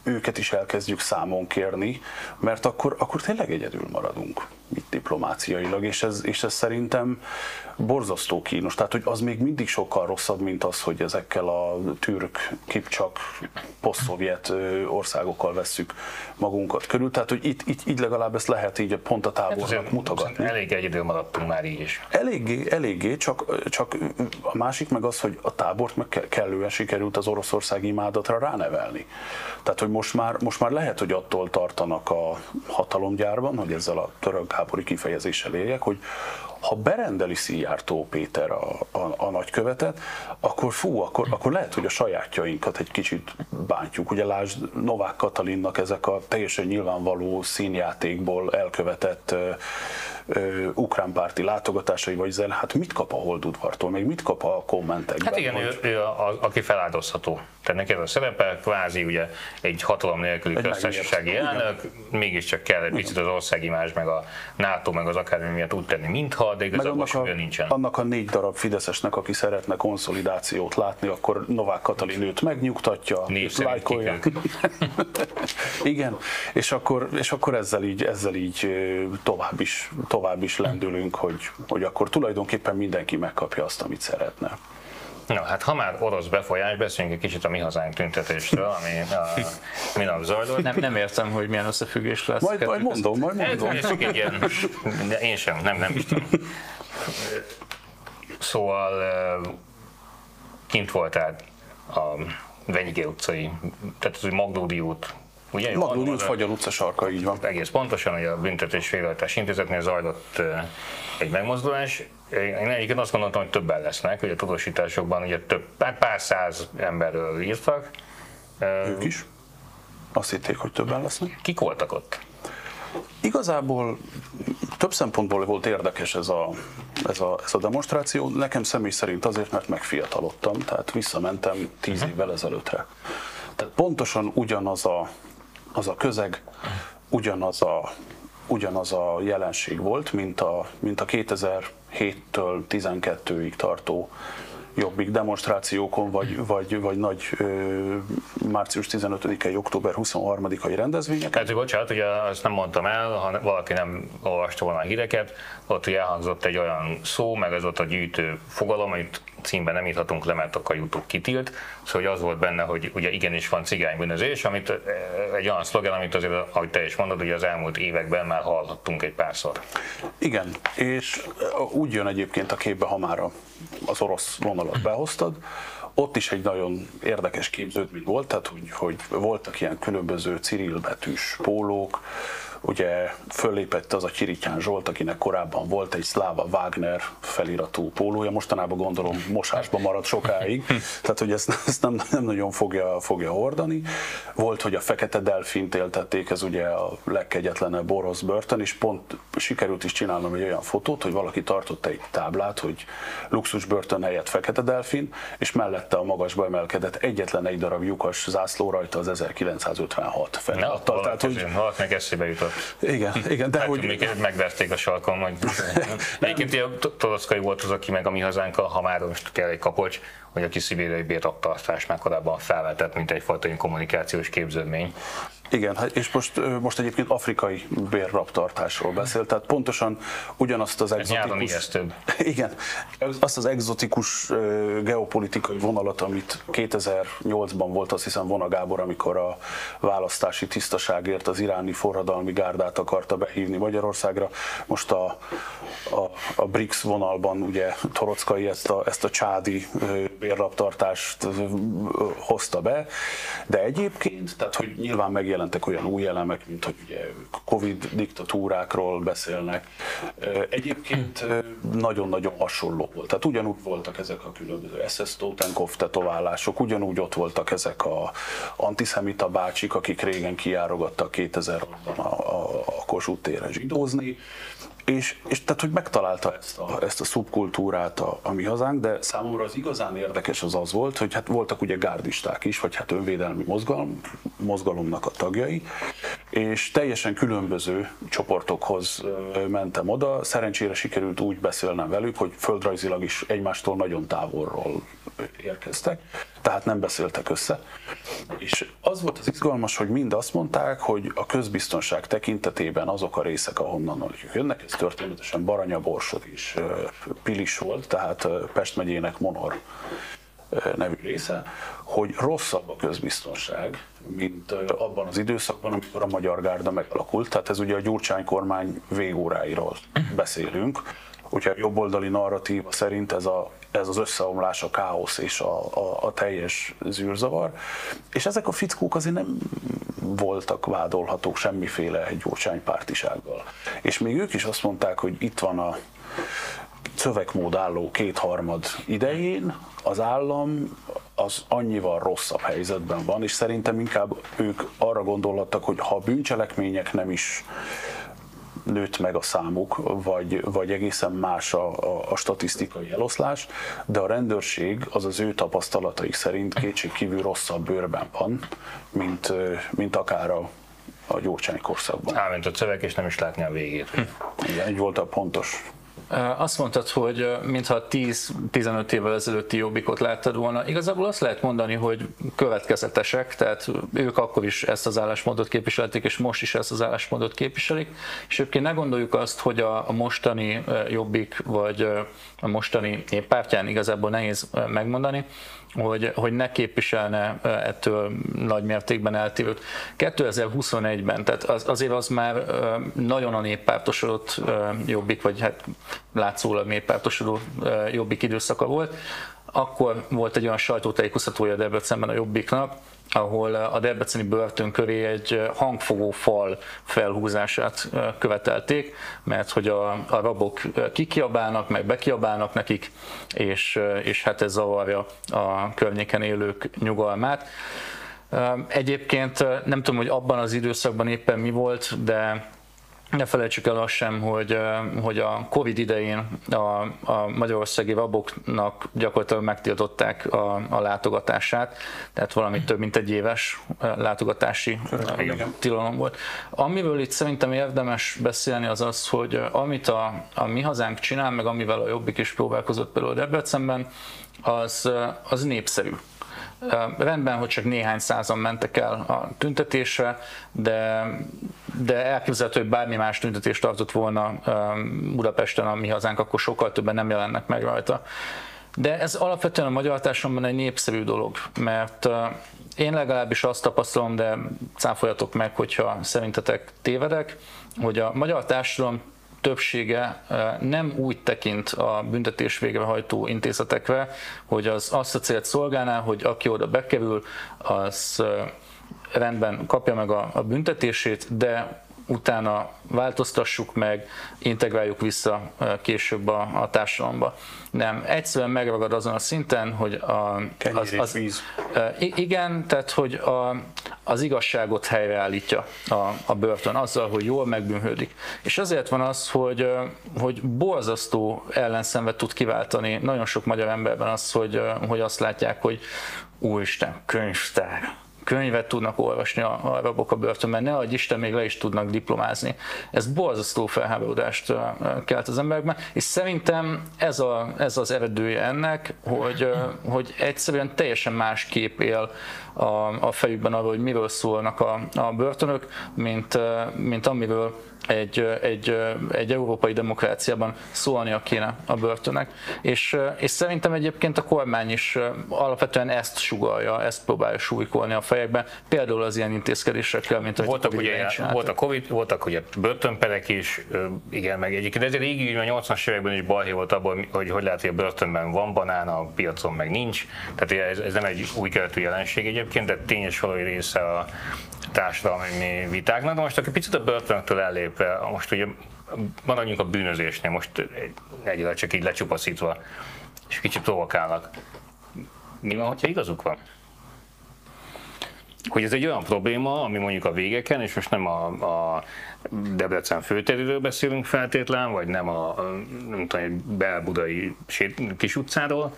őket is elkezdjük számon kérni, mert akkor, akkor tényleg egyedül maradunk itt diplomáciailag, és ez, és ez szerintem borzasztó kínos. Tehát, hogy az még mindig sokkal rosszabb, mint az, hogy ezekkel a türk, kipcsak, poszt országokkal vesszük magunkat körül. Tehát, hogy itt, itt így legalább ezt lehet így pont a tábornak hát mutogatni.
Elég egyedül maradtunk már így is.
Eléggé, eléggé csak, csak a másik meg az, hogy a tábort meg kellően sikerült az oroszország imádatra ránevelni. Tehát, hogy most már, most már lehet, hogy attól tartanak a hatalomgyárban, hogy ezzel a török háború kifejezéssel éljek, hogy ha berendeli Szijjártó Péter a, a, a nagykövetet, akkor fú, akkor, akkor lehet, hogy a sajátjainkat egy kicsit bántjuk. Ugye lásd Novák Katalinnak ezek a teljesen nyilvánvaló színjátékból elkövetett ö, ukrán párti látogatásai, vagy zen, hát mit kap a Holdudvartól, még mit kap a kommentekben?
Hát igen, hogy... ő, ő a, a, aki feláldozható. Tehát neki ez a szerepe, kvázi ugye egy hatalom nélküli köztársasági elnök, mégiscsak kell egy picit az országimás, meg a NATO, meg az akármi miatt úgy tenni, mintha, de igazából
a,
nincsen.
Annak a négy darab Fideszesnek, aki szeretne konszolidációt látni, akkor Novák Katalin őt megnyugtatja,
és lájkolja. <laughs>
igen, és akkor, és akkor ezzel így, ezzel így tovább is, tovább is lendülünk, hogy, hogy akkor tulajdonképpen mindenki megkapja azt, amit szeretne.
Na, hát ha már orosz befolyás, beszéljünk egy kicsit a mi hazánk tüntetésről, ami a minap zajlott.
Nem, nem értem, hogy milyen összefüggés lesz.
Majd, majd mondom, majd mondom.
Ez, ez egy ilyen, én sem, nem, nem is tudom. Szóval kint voltál a Venyigé utcai, tehát az, hogy Magdódi út
Ugye? Maglódi út, Fagyal utca sarka, így van.
Egész pontosan, hogy a büntetés végrehajtás intézetnél zajlott egy megmozdulás. Én egyébként azt gondoltam, hogy többen lesznek, hogy a tudósításokban ugye több, pár, pár száz emberről írtak.
Ők is? Azt hitték, hogy többen lesznek.
Kik voltak ott?
Igazából több szempontból volt érdekes ez a, ez, a, ez a demonstráció. Nekem személy szerint azért, mert megfiatalodtam, tehát visszamentem tíz mhm. évvel ezelőttre. Tehát pontosan ugyanaz a az a közeg, ugyanaz a, ugyanaz a jelenség volt, mint a, mint a 2007-től 12-ig tartó jobbik demonstrációkon, vagy, vagy, vagy nagy ö, március 15-i, október 23-ai rendezvényeken.
Hát, bocsánat, ugye azt nem mondtam el, ha valaki nem olvasta volna a híreket, ott ugye elhangzott egy olyan szó, meg ez ott a gyűjtő fogalom, amit címben nem írhatunk le, mert akkor YouTube kitilt. Szóval hogy az volt benne, hogy ugye igenis van cigánybűnözés, amit egy olyan szlogen, amit azért, ahogy te is mondod, hogy az elmúlt években már hallhattunk egy párszor.
Igen, és úgy jön egyébként a képbe, ha már az orosz vonalat behoztad, ott is egy nagyon érdekes képződmény volt, tehát hogy, hogy voltak ilyen különböző cirilbetűs pólók, ugye föllépett az a Kirityán Zsolt, akinek korábban volt egy Slava Wagner feliratú pólója, mostanában gondolom mosásban maradt sokáig, <laughs> tehát hogy ezt, ezt nem, nem nagyon fogja, fogja hordani. Volt, hogy a Fekete Delfint éltették, ez ugye a legkegyetlenebb orosz börtön, és pont sikerült is csinálnom egy olyan fotót, hogy valaki tartott egy táblát, hogy luxus börtön helyett Fekete Delfin, és mellette a magasba emelkedett egyetlen egy darab lyukas zászló rajta az 1956 felirattal.
Tehát, hogy... meg eszébe jutott.
Igen, igen, de hát, hogy...
Még megverték a salkon, hogy... <laughs> Egyébként a Toroszkai volt az, aki meg a mi hazánk, ha már most kell egy kapocs, hogy a kiszibériai bérraptartás már korábban felvetett, mint egyfajta kommunikációs képződmény.
Igen, hát és most, most egyébként afrikai bérraptartásról beszél, tehát pontosan ugyanazt az
exotikus... <laughs>
Igen, azt az exotikus geopolitikai vonalat, amit 2008-ban volt, azt hiszem Vona Gábor, amikor a választási tisztaságért az iráni forradalmi gárdát akarta behívni Magyarországra. Most a, a, a BRICS vonalban ugye Torockai ezt a, ezt a csádi bérraptartást hozta be, de egyébként, tehát hogy nyilván megjelentek olyan új elemek, mint hogy ugye Covid diktatúrákról beszélnek. Egyébként nagyon-nagyon hasonló volt. Tehát ugyanúgy voltak ezek a különböző SS Totenkov tetoválások, ugyanúgy ott voltak ezek a antiszemita bácsik, akik régen kiárogattak 2000-ban a, a, a Kossuth téren zsidózni. És, és tehát, hogy megtalálta ezt a, ezt a szubkultúrát a, a mi hazánk, de számomra az igazán érdekes az az volt, hogy hát voltak ugye gárdisták is, vagy hát önvédelmi mozgalom, mozgalomnak a tagjai, és teljesen különböző csoportokhoz mentem oda. Szerencsére sikerült úgy beszélnem velük, hogy földrajzilag is egymástól nagyon távolról érkeztek, tehát nem beszéltek össze. És az volt az izgalmas, hogy mind azt mondták, hogy a közbiztonság tekintetében azok a részek, ahonnan jönnek, ez történetesen Baranya, Borsod és Pilis volt, tehát Pest megyének Monor nevű része, hogy rosszabb a közbiztonság, mint abban az időszakban, amikor a Magyar Gárda megalakult. Tehát ez ugye a Gyurcsány kormány végóráiról beszélünk. A jobboldali narratíva szerint ez, a, ez az összeomlás, a káosz és a, a, a teljes zűrzavar. És ezek a fickók azért nem voltak vádolhatók semmiféle Gyurcsány pártisággal. És még ők is azt mondták, hogy itt van a szövegmód álló kétharmad idején az állam az annyival rosszabb helyzetben van, és szerintem inkább ők arra gondolhattak, hogy ha bűncselekmények nem is nőtt meg a számuk, vagy, vagy egészen más a, a, a statisztikai eloszlás, de a rendőrség az az ő tapasztalataik szerint kétségkívül rosszabb bőrben van, mint, mint akár a, a gyógycsány korszakban.
Elment a szöveg, és nem is látni a végét.
Igen, egy volt a pontos
azt mondtad, hogy mintha 10-15 évvel ezelőtti jobbikot láttad volna. Igazából azt lehet mondani, hogy következetesek, tehát ők akkor is ezt az állásmódot képviselték, és most is ezt az állásmódot képviselik. És egyébként ne gondoljuk azt, hogy a, mostani jobbik, vagy a mostani néppártyán igazából nehéz megmondani, hogy, hogy ne képviselne ettől nagy mértékben eltérőt. 2021-ben, tehát az, azért az már nagyon a néppártosodott jobbik, vagy hát látszólag néppártosodó jobbik időszaka volt. Akkor volt egy olyan sajtótájékoztatója Debrecenben a jobbiknak, ahol a debreceni börtön köré egy hangfogó fal felhúzását követelték, mert hogy a, a rabok kikiabálnak, meg bekiabálnak nekik, és, és hát ez zavarja a környéken élők nyugalmát. Egyébként nem tudom, hogy abban az időszakban éppen mi volt, de ne felejtsük el azt sem, hogy, hogy a Covid idején a, a magyarországi raboknak gyakorlatilag megtiltották a, a látogatását, tehát valami több mint egy éves látogatási tilalom volt. Amiről itt szerintem érdemes beszélni az az, hogy amit a, a mi hazánk csinál, meg amivel a Jobbik is próbálkozott például Debrecenben, az, az népszerű. Rendben, hogy csak néhány százan mentek el a tüntetésre, de, de elképzelhető, hogy bármi más tüntetést tartott volna Budapesten a mi hazánk, akkor sokkal többen nem jelennek meg rajta. De ez alapvetően a magyar társadalomban egy népszerű dolog, mert én legalábbis azt tapasztalom, de cáfoljatok meg, hogyha szerintetek tévedek, hogy a magyar társadalom többsége nem úgy tekint a büntetés végrehajtó intézetekre, hogy az azt a célt szolgálná, hogy aki oda bekerül, az rendben kapja meg a, a büntetését, de utána változtassuk meg, integráljuk vissza később a, a társadalomba. Nem, egyszerűen megragad azon a szinten, hogy a,
az, az,
igen, tehát hogy a, az igazságot helyreállítja a, a börtön azzal, hogy jól megbűnhődik. És azért van az, hogy, hogy borzasztó ellenszenvet tud kiváltani nagyon sok magyar emberben az, hogy, hogy azt látják, hogy úristen, könyvtár, könyvet tudnak olvasni a, a rabok a börtönben, ne adj Isten, még le is tudnak diplomázni. Ez borzasztó felháborodást kelt az emberekben, és szerintem ez, a, ez az eredője ennek, hogy, hogy egyszerűen teljesen más kép él a, a fejükben arról, hogy miről szólnak a, a börtönök, mint, mint amiről egy, egy, egy európai demokráciában szólnia kéne a börtönek. És, és szerintem egyébként a kormány is alapvetően ezt sugalja, ezt próbálja súlykolni a fejekben, például az ilyen intézkedésekkel, mint ahogy
voltak, a ugye, volt a Covid, voltak ugye börtönperek is, igen, meg egyébként ez régi, a 80-as években is balhé volt abban, hogy hogy lehet, hogy a börtönben van banán, a piacon meg nincs. Tehát ez, ez nem egy új keletű jelenség egyébként, de tényes valami része a, társadalmi vitáknak. De most akkor picit a börtöntől ellépve, most ugye maradjunk a bűnözésnél, most egyre csak így lecsupaszítva, és kicsit provokálnak. Mi van, hogyha igazuk van? Hogy ez egy olyan probléma, ami mondjuk a végeken, és most nem a, a Debrecen főteréről beszélünk feltétlen, vagy nem a, nem tudom, belbudai kis utcáról,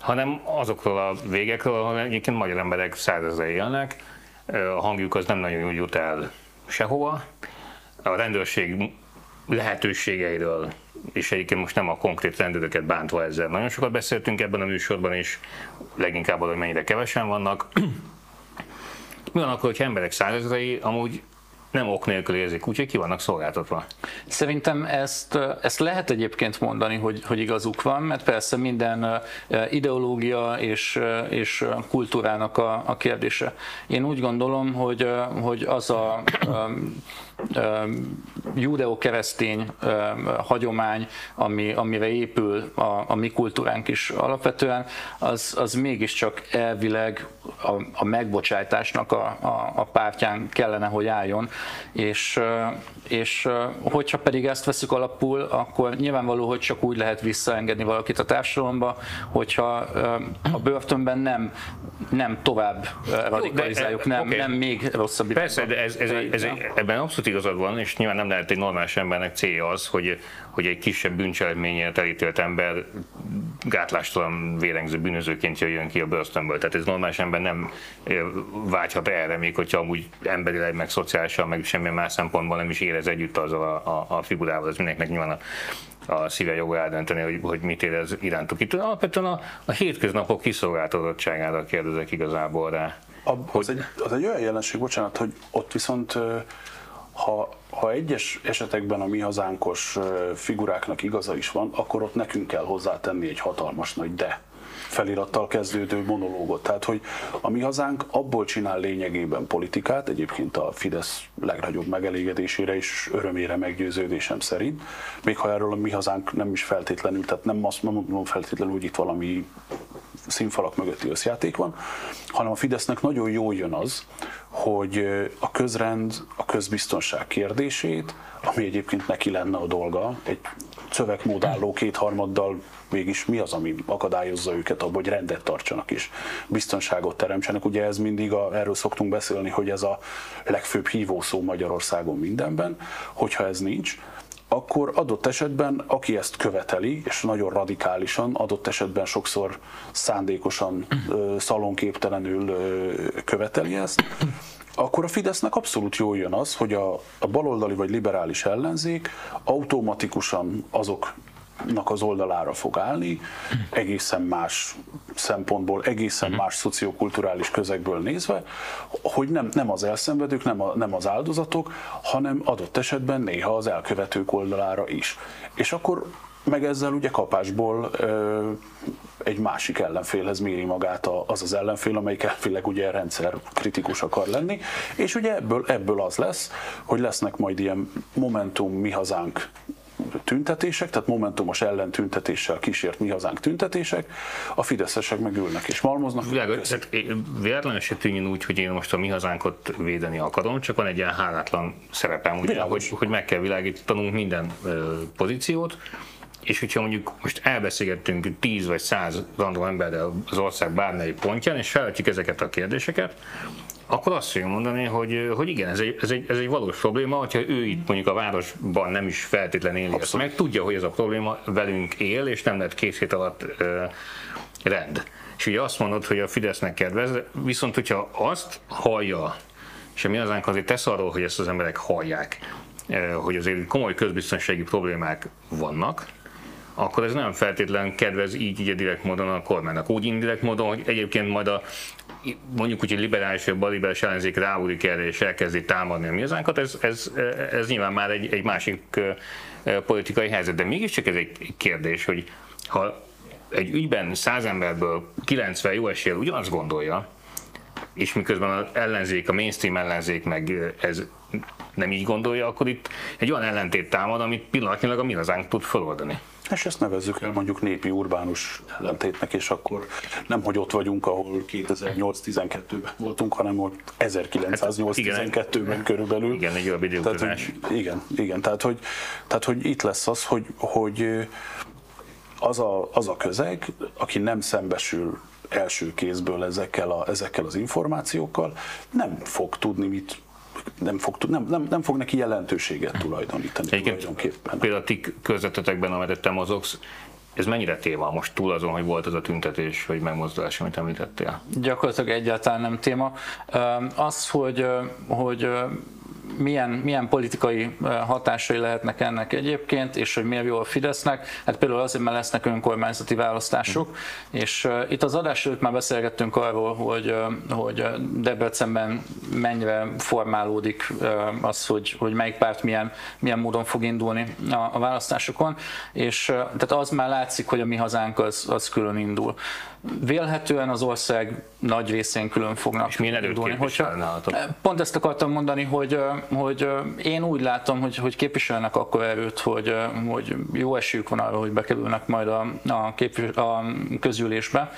hanem azokról a végekről, ahol egyébként magyar emberek százezre élnek, a hangjuk az nem nagyon jut el sehova. A rendőrség lehetőségeiről, és egyébként most nem a konkrét rendőröket bántva ezzel. Nagyon sokat beszéltünk ebben a műsorban, és leginkább arról, hogy mennyire kevesen vannak. Mi van akkor, hogy emberek százezrei amúgy nem ok nélkül érzik, úgyhogy ki vannak szolgáltatva.
Szerintem ezt, ezt lehet egyébként mondani, hogy, hogy igazuk van, mert persze minden ideológia és, és kultúrának a, a kérdése. Én úgy gondolom, hogy, hogy az a judeo-keresztény hagyomány, ami, amire épül a, a mi kultúránk is alapvetően, az, az mégiscsak elvileg a, a megbocsájtásnak a, a, a pártján kellene, hogy álljon, és, és hogyha pedig ezt veszük alapul, akkor nyilvánvaló, hogy csak úgy lehet visszaengedni valakit a társadalomba, hogyha a börtönben nem, nem tovább radikalizáljuk, nem, okay. nem még rosszabb.
Persze, de ez, ez, ez, ez, ebben abszolút igazad van, és nyilván nem lehet egy normális embernek célja az, hogy, hogy egy kisebb bűncselekményért elítélt ember gátlástalan vérengző bűnözőként jöjjön ki a börtönből. Tehát ez normális ember nem vágyhat erre, még hogyha amúgy emberileg, meg szociálisan, meg semmilyen más szempontból nem is érez együtt azzal a, a, a figurával. Ez mindenkinek nyilván a, a szíve joga eldönteni, hogy, hogy mit érez irántuk. Itt alapvetően a, a hétköznapok kiszolgáltatottságára kérdezek igazából rá.
A, az, egy, az egy olyan jelenség, bocsánat, hogy ott viszont ha, ha egyes esetekben a mi hazánkos figuráknak igaza is van, akkor ott nekünk kell hozzátenni egy hatalmas nagy de felirattal kezdődő monológot. Tehát, hogy a mi hazánk abból csinál lényegében politikát, egyébként a Fidesz legnagyobb megelégedésére és örömére meggyőződésem szerint, még ha erről a mi hazánk nem is feltétlenül, tehát nem azt mondom feltétlenül, hogy itt valami színfalak mögötti összjáték van, hanem a Fidesznek nagyon jól jön az, hogy a közrend, a közbiztonság kérdését, ami egyébként neki lenne a dolga, egy szövegmódálló kétharmaddal mégis mi az, ami akadályozza őket abban, hogy rendet tartsanak és biztonságot teremtsenek. Ugye ez mindig, a, erről szoktunk beszélni, hogy ez a legfőbb hívószó Magyarországon mindenben, hogyha ez nincs, akkor adott esetben, aki ezt követeli, és nagyon radikálisan, adott esetben sokszor szándékosan, szalonképtelenül követeli ezt, akkor a Fidesznek abszolút jól jön az, hogy a, a baloldali vagy liberális ellenzék automatikusan azok az oldalára fog állni, egészen más szempontból, egészen mhm. más szociokulturális közegből nézve, hogy nem, nem az elszenvedők, nem, a, nem az áldozatok, hanem adott esetben néha az elkövetők oldalára is. És akkor meg ezzel ugye kapásból ö, egy másik ellenfélhez méri magát az az ellenfél, amelyik elvileg ugye rendszer kritikus akar lenni, és ugye ebből, ebből az lesz, hogy lesznek majd ilyen Momentum Mi Hazánk tüntetések, tehát momentumos ellentüntetéssel kísért mi hazánk tüntetések, a fideszesek meg ülnek és malmoznak.
Világos, tehát véletlenül se tűnjön úgy, hogy én most a mi hazánkot védeni akarom, csak van egy ilyen hálátlan szerepem, ugye, hogy, hogy meg kell világítanunk minden pozíciót, és hogyha mondjuk most elbeszélgettünk 10 vagy 100 random emberrel az ország bármelyik pontján, és felvetjük ezeket a kérdéseket, akkor azt fogja mondani, hogy, hogy igen, ez egy, ez, egy, ez egy valós probléma, hogyha ő itt mondjuk a városban nem is feltétlenül éli ezt meg, tudja, hogy ez a probléma velünk él, és nem lehet két hét alatt uh, rend. És ugye azt mondod, hogy a Fidesznek kedvez, viszont hogyha azt hallja, és mi azánk azért tesz arról, hogy ezt az emberek hallják, hogy azért komoly közbiztonsági problémák vannak, akkor ez nem feltétlen kedvez így, így a direkt módon a kormánynak. Úgy indirekt módon, hogy egyébként majd a mondjuk úgy, hogy liberális vagy baliberális ellenzék ráúrik erre és elkezdi támadni a mi hazánkat, ez, ez, ez nyilván már egy, egy másik politikai helyzet. De mégiscsak ez egy kérdés, hogy ha egy ügyben száz emberből 90 jó eséllyel ugyanazt gondolja, és miközben az ellenzék, a mainstream ellenzék meg ez nem így gondolja, akkor itt egy olyan ellentét támad, amit pillanatnyilag a mi hazánk tud feloldani.
És ezt nevezzük el mondjuk népi urbánus ellentétnek, és akkor nem, hogy ott vagyunk, ahol 2008-12-ben voltunk, hanem ott 1908-12-ben hát, körülbelül.
Igen, egy jobb időutazás.
Igen, igen, tehát hogy, tehát hogy itt lesz az, hogy, hogy az, a, az a közeg, aki nem szembesül első kézből ezekkel, a, ezekkel az információkkal, nem fog tudni mit nem fog, nem, nem, nem fog neki jelentőséget tulajdonítani Egyébként tulajdonképpen.
Például a ti közvetetekben, amelyet te mozogsz, ez mennyire téma most túl azon, hogy volt az a tüntetés vagy megmozdulás, amit említettél?
Gyakorlatilag egyáltalán nem téma. Az, hogy, hogy milyen, milyen politikai hatásai lehetnek ennek egyébként, és hogy miért jó a Fidesznek. Hát például azért, mert lesznek önkormányzati választások, és itt az adás előtt már beszélgettünk arról, hogy, hogy Debrecenben mennyire formálódik az, hogy, hogy melyik párt milyen, milyen módon fog indulni a, a választásokon, és tehát az már látszik, hogy a mi hazánk az, az külön indul. Vélhetően az ország nagy részén külön fognak
És milyen
indulni.
Hogyha,
pont ezt akartam mondani, hogy, hogy én úgy látom, hogy, hogy képviselnek akkor erőt, hogy, hogy jó esélyük van arra, hogy bekerülnek majd a, a, képvis, a közülésbe.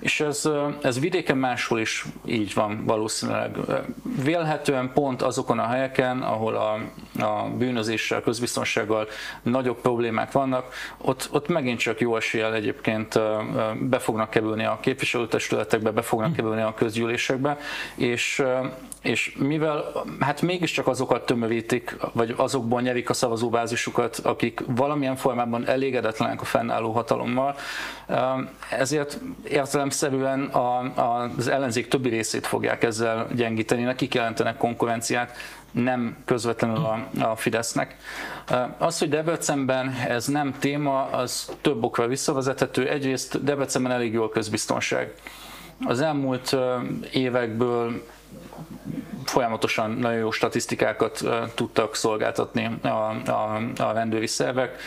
És ez, ez vidéken máshol is így van valószínűleg. Vélhetően pont azokon a helyeken, ahol a, a bűnözéssel, közbiztonsággal nagyobb problémák vannak, ott, ott megint csak jó eséllyel egyébként be fognak kerülni a képviselőtestületekbe, be fognak kerülni a közgyűlésekbe, és és mivel hát mégiscsak azokat tömörítik, vagy azokból nyerik a szavazóbázisukat, akik valamilyen formában elégedetlenek a fennálló hatalommal, ezért értelemszerűen az ellenzék többi részét fogják ezzel gyengíteni, nekik jelentenek konkurenciát, nem közvetlenül a, a Fidesznek. Az, hogy Debrecenben ez nem téma, az több okra visszavezethető. Egyrészt Debrecenben elég jó a közbiztonság. Az elmúlt évekből folyamatosan nagyon jó statisztikákat tudtak szolgáltatni a, a, a rendőri szervek.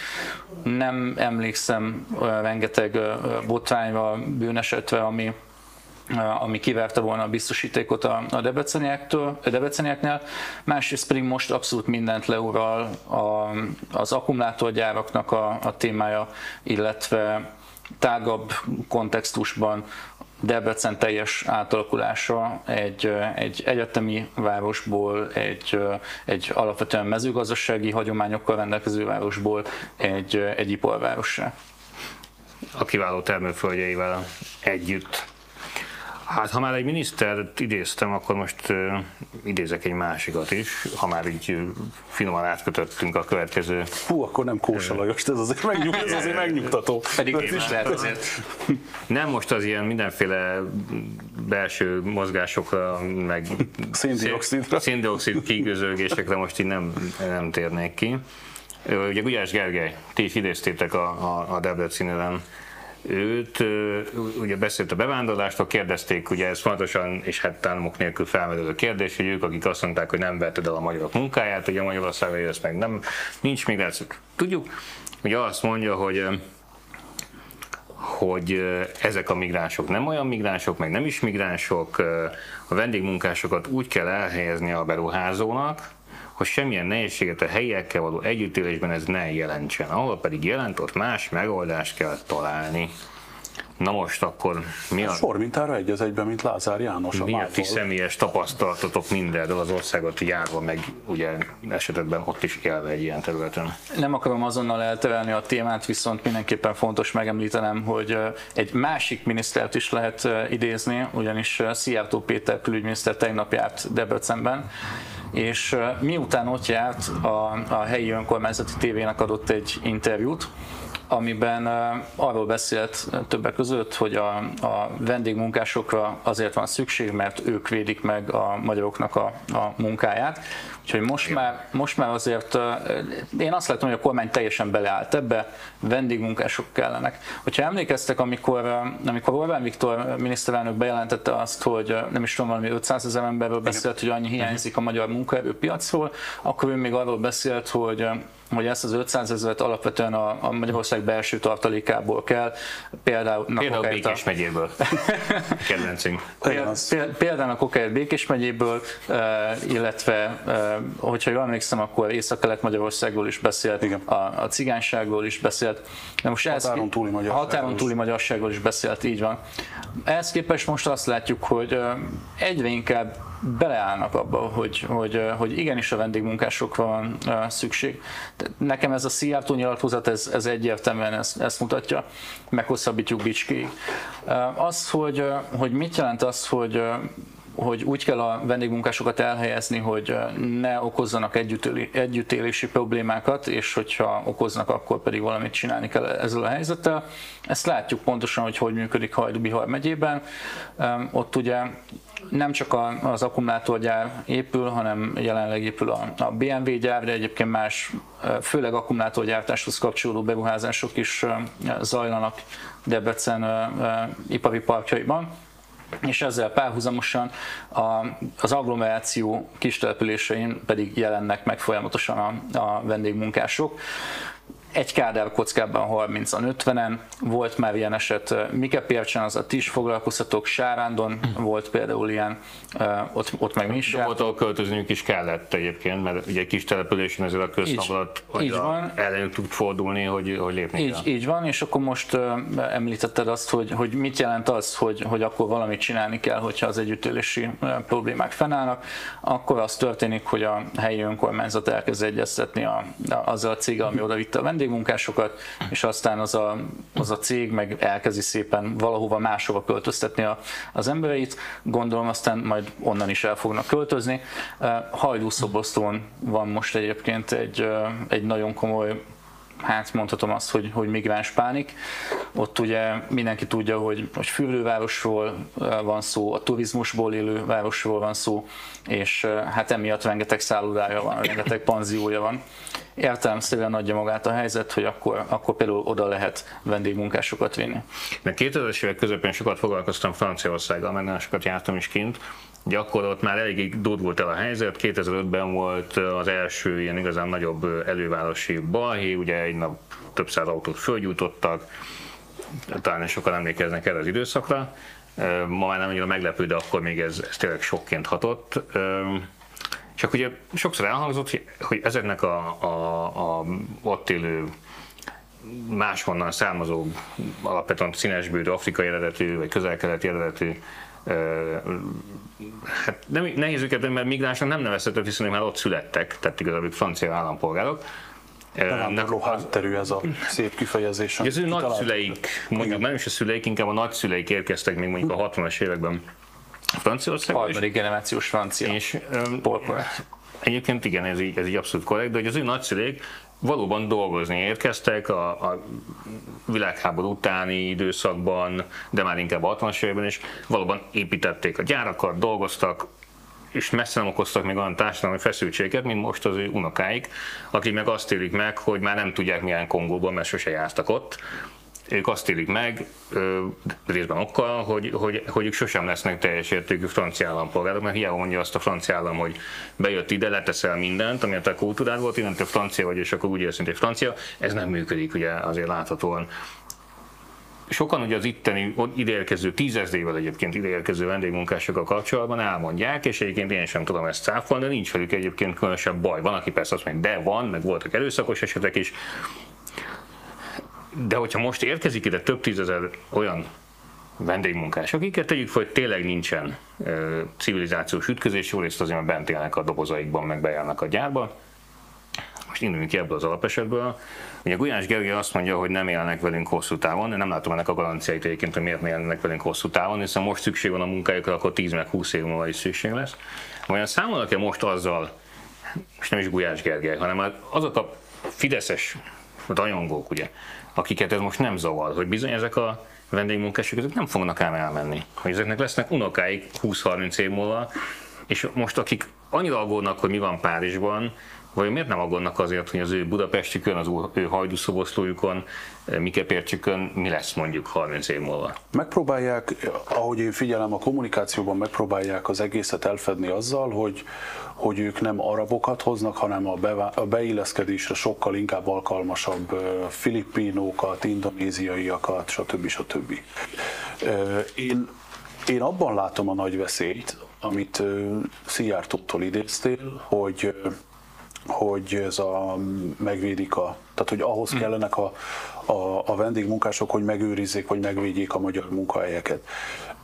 Nem emlékszem rengeteg botrányra, bűnesetre, ami ami kiverte volna a biztosítékot a, a Debreceniektől, a Debrecenieknél. Másrészt pedig most abszolút mindent leural a, az akkumulátorgyáraknak a, a témája, illetve tágabb kontextusban Debrecen teljes átalakulása egy, egy egyetemi városból, egy, egy alapvetően mezőgazdasági hagyományokkal rendelkező városból egy, egy iparvárossá.
A kiváló termőföldjeivel együtt Hát ha már egy minisztert idéztem, akkor most uh, idézek egy másikat is, ha már így uh, finoman átkötöttünk a következő.
Hú, akkor nem Kósa Lajos, ez azért, megnyug, ez azért megnyugtató.
Pedig én is lehet azért.
Nem most az ilyen mindenféle belső mozgásokra, meg
széndiokszidra.
Széndiokszid kigözölgésekre most így nem, nem térnék ki. Ugye Gulyás Gergely, ti is idéztétek a, a, a Debrecenilen őt, ugye beszélt a bevándorlástól, kérdezték, ugye ez fontosan, és hát államok nélkül felmerülő kérdés, hogy ők, akik azt mondták, hogy nem vetted el a magyarok munkáját, ugye Magyarországon ez meg nem, nincs migráció. Tudjuk, ugye azt mondja, hogy hogy ezek a migránsok nem olyan migránsok, meg nem is migránsok, a vendégmunkásokat úgy kell elhelyezni a beruházónak, hogy semmilyen nehézséget a helyiekkel való együttélésben ez ne jelentsen. Ahol pedig jelent, ott más megoldást kell találni. Na most akkor mi a...
Sor mintára egy az egyben, mint Lázár János.
Mi a ti személyes tapasztalatotok mindenről az országot járva, meg ugye esetben ott is élve egy ilyen területen?
Nem akarom azonnal elterelni a témát, viszont mindenképpen fontos megemlítenem, hogy egy másik minisztert is lehet idézni, ugyanis Szijjártó Péter külügyminiszter tegnap járt Debrecenben, és miután ott járt, a, a helyi önkormányzati tévének adott egy interjút, amiben arról beszélt többek között, hogy a, a vendégmunkásokra azért van szükség, mert ők védik meg a magyaroknak a, a munkáját. Úgyhogy most már, most már azért én azt látom, hogy a kormány teljesen beleállt ebbe, vendégmunkások kellenek. Hogyha emlékeztek, amikor, amikor Orbán Viktor miniszterelnök bejelentette azt, hogy nem is tudom, valami 500 ezer emberről beszélt, hogy annyi hiányzik a magyar munkaerőpiacról, akkor ő még arról beszélt, hogy hogy ezt az 500 ezeret alapvetően a, a Magyarország belső tartalékából kell, például,
például Békés megyéből, <laughs> kedvencünk.
Például a Kokáért Békés megyéből, illetve, hogyha jól emlékszem, akkor Észak-Kelet-Magyarországról is beszélt, a, a cigányságról is beszélt.
De most határon túli magyarságról,
határon túli magyarságról is beszélt, így van. Ehhez képest most azt látjuk, hogy egyre inkább beleállnak abba, hogy, hogy, hogy igenis a vendégmunkásokra van szükség. Nekem ez a Szijjártó nyilatkozat, ez, ez egyértelműen ezt, ezt mutatja, meghosszabbítjuk Bicskéig. Az, hogy, hogy mit jelent az, hogy hogy úgy kell a vendégmunkásokat elhelyezni, hogy ne okozzanak együttélési problémákat, és hogyha okoznak, akkor pedig valamit csinálni kell ezzel a helyzettel. Ezt látjuk pontosan, hogy hogy működik Hajdú-Bihar megyében. Ott ugye nem csak az akkumulátorgyár épül, hanem jelenleg épül a, BMW gyár, de egyébként más, főleg akkumulátorgyártáshoz kapcsolódó beruházások is zajlanak Debrecen ipari parkjaiban és ezzel párhuzamosan a, az agglomeráció kis településein pedig jelennek meg folyamatosan a, a vendégmunkások egy kádár kockában 30-an, 50-en, volt már ilyen eset Mikepércsen, az a ti is foglalkoztatók, Sárándon hm. volt például ilyen, ott, ott meg mi is
ahol költözniük is kellett egyébként, mert ugye egy kis településen ezzel a közszabadat ellen tud fordulni, hogy, hogy lépni
így,
kell.
Így van, és akkor most említetted azt, hogy, hogy mit jelent az, hogy, hogy akkor valamit csinálni kell, hogyha az együttélési problémák fennállnak, akkor az történik, hogy a helyi önkormányzat elkezd egyeztetni a, a, azzal a céggel, ami oda vitte a vendégmunkásokat, és aztán az a, az a cég meg elkezdi szépen valahova máshova költöztetni a, az embereit. Gondolom aztán majd onnan is el fognak költözni. Hajdúszobosztón van most egyébként egy, egy nagyon komoly hát mondhatom azt, hogy, hogy migráns pánik. Ott ugye mindenki tudja, hogy, hogy fürdővárosról van szó, a turizmusból élő városról van szó, és hát emiatt rengeteg szállodája van, rengeteg panziója van. Értelemszerűen adja magát a helyzet, hogy akkor, akkor például oda lehet vendégmunkásokat vinni.
Mert 2000-es évek közepén sokat foglalkoztam Franciaországgal, meg nagyon sokat jártam is kint, Ugye akkor ott már eléggé durvult el a helyzet, 2005-ben volt az első ilyen igazán nagyobb elővárosi balhé, ugye egy nap több száz autót fölgyújtottak, talán sokan emlékeznek el az időszakra. Ma már nem annyira meglepő, de akkor még ez, ez tényleg sokként hatott. Csak ugye sokszor elhangzott, hogy ezeknek a, a, a ott élő máshonnan származó, alapvetően színesbőrű, afrikai eredetű, vagy közel-keleti eredetű hát nem, nehéz őket, mert migránsnak nem nevezhető, hiszen már ott születtek, tehát igazából francia állampolgárok.
Nem hátterű ez a szép kifejezés.
Az ő nagyszüleik, mondjuk nem is a szüleik, inkább a nagyszüleik érkeztek még mondjuk a 60-as években Franciaországban.
Harmadik generációs francia. És, um,
Egyébként igen, ez így, ez így abszolút korrekt, de hogy az ő nagyszüleik valóban dolgozni érkeztek a, a világháború utáni időszakban, de már inkább a 60-as években is, valóban építették a gyárakat, dolgoztak, és messze nem okoztak még olyan társadalmi feszültséget, mint most az ő unokáik, akik meg azt élik meg, hogy már nem tudják milyen Kongóban, mert sose jártak ott, ők azt élik meg, részben okkal, hogy, hogy, hogy ők sosem lesznek teljes értékű francia állampolgárok, mert hiába mondja azt a francia állam, hogy bejött ide, leteszel mindent, ami a te kultúrád volt, innentől francia vagy, és akkor úgy érsz, mint egy francia, ez nem működik ugye azért láthatóan. Sokan ugye az itteni ideérkező, tízezrével egyébként ideérkező vendégmunkásokkal kapcsolatban elmondják, és egyébként én sem tudom ezt cáfolni, de nincs velük egyébként különösebb baj. Van, aki persze azt mondja, de van, meg voltak erőszakos esetek is, de hogyha most érkezik ide több tízezer olyan vendégmunkás, akiket tegyük fel, hogy tényleg nincsen ö, civilizációs ütközés, jól részt azért, mert bent élnek a dobozaikban, meg bejárnak a gyárba. Most induljunk ki ebből az alapesetből. Ugye Gulyás Gergely azt mondja, hogy nem élnek velünk hosszú távon, de nem látom ennek a garanciáit egyébként, hogy miért nem élnek velünk hosszú távon, hiszen most szükség van a munkájukra, akkor 10 meg 20 év múlva is szükség lesz. Vajon számolnak-e most azzal, most nem is Gulyás Gergely, hanem azok a fideszes rajongók, ugye, akiket ez most nem zavar, hogy bizony ezek a vendégmunkások ezek nem fognak ám elmenni. Hogy ezeknek lesznek unokáik 20-30 év múlva, és most akik annyira aggódnak, hogy mi van Párizsban, vagy miért nem aggódnak azért, hogy az ő Budapestükön, az ő hajdúszoboszlójukon, Mikepércsükön mi lesz mondjuk 30 év múlva?
Megpróbálják, ahogy én figyelem a kommunikációban, megpróbálják az egészet elfedni azzal, hogy hogy ők nem arabokat hoznak, hanem a, be, a beilleszkedésre sokkal inkább alkalmasabb filippinókat, indonéziaiakat, stb. stb. Én, én abban látom a nagy veszélyt, amit Szijjártótól idéztél, hogy hogy ez a megvédik a, tehát hogy ahhoz hm. kellenek a, a, a vendégmunkások, hogy megőrizzék, vagy megvédjék a magyar munkahelyeket.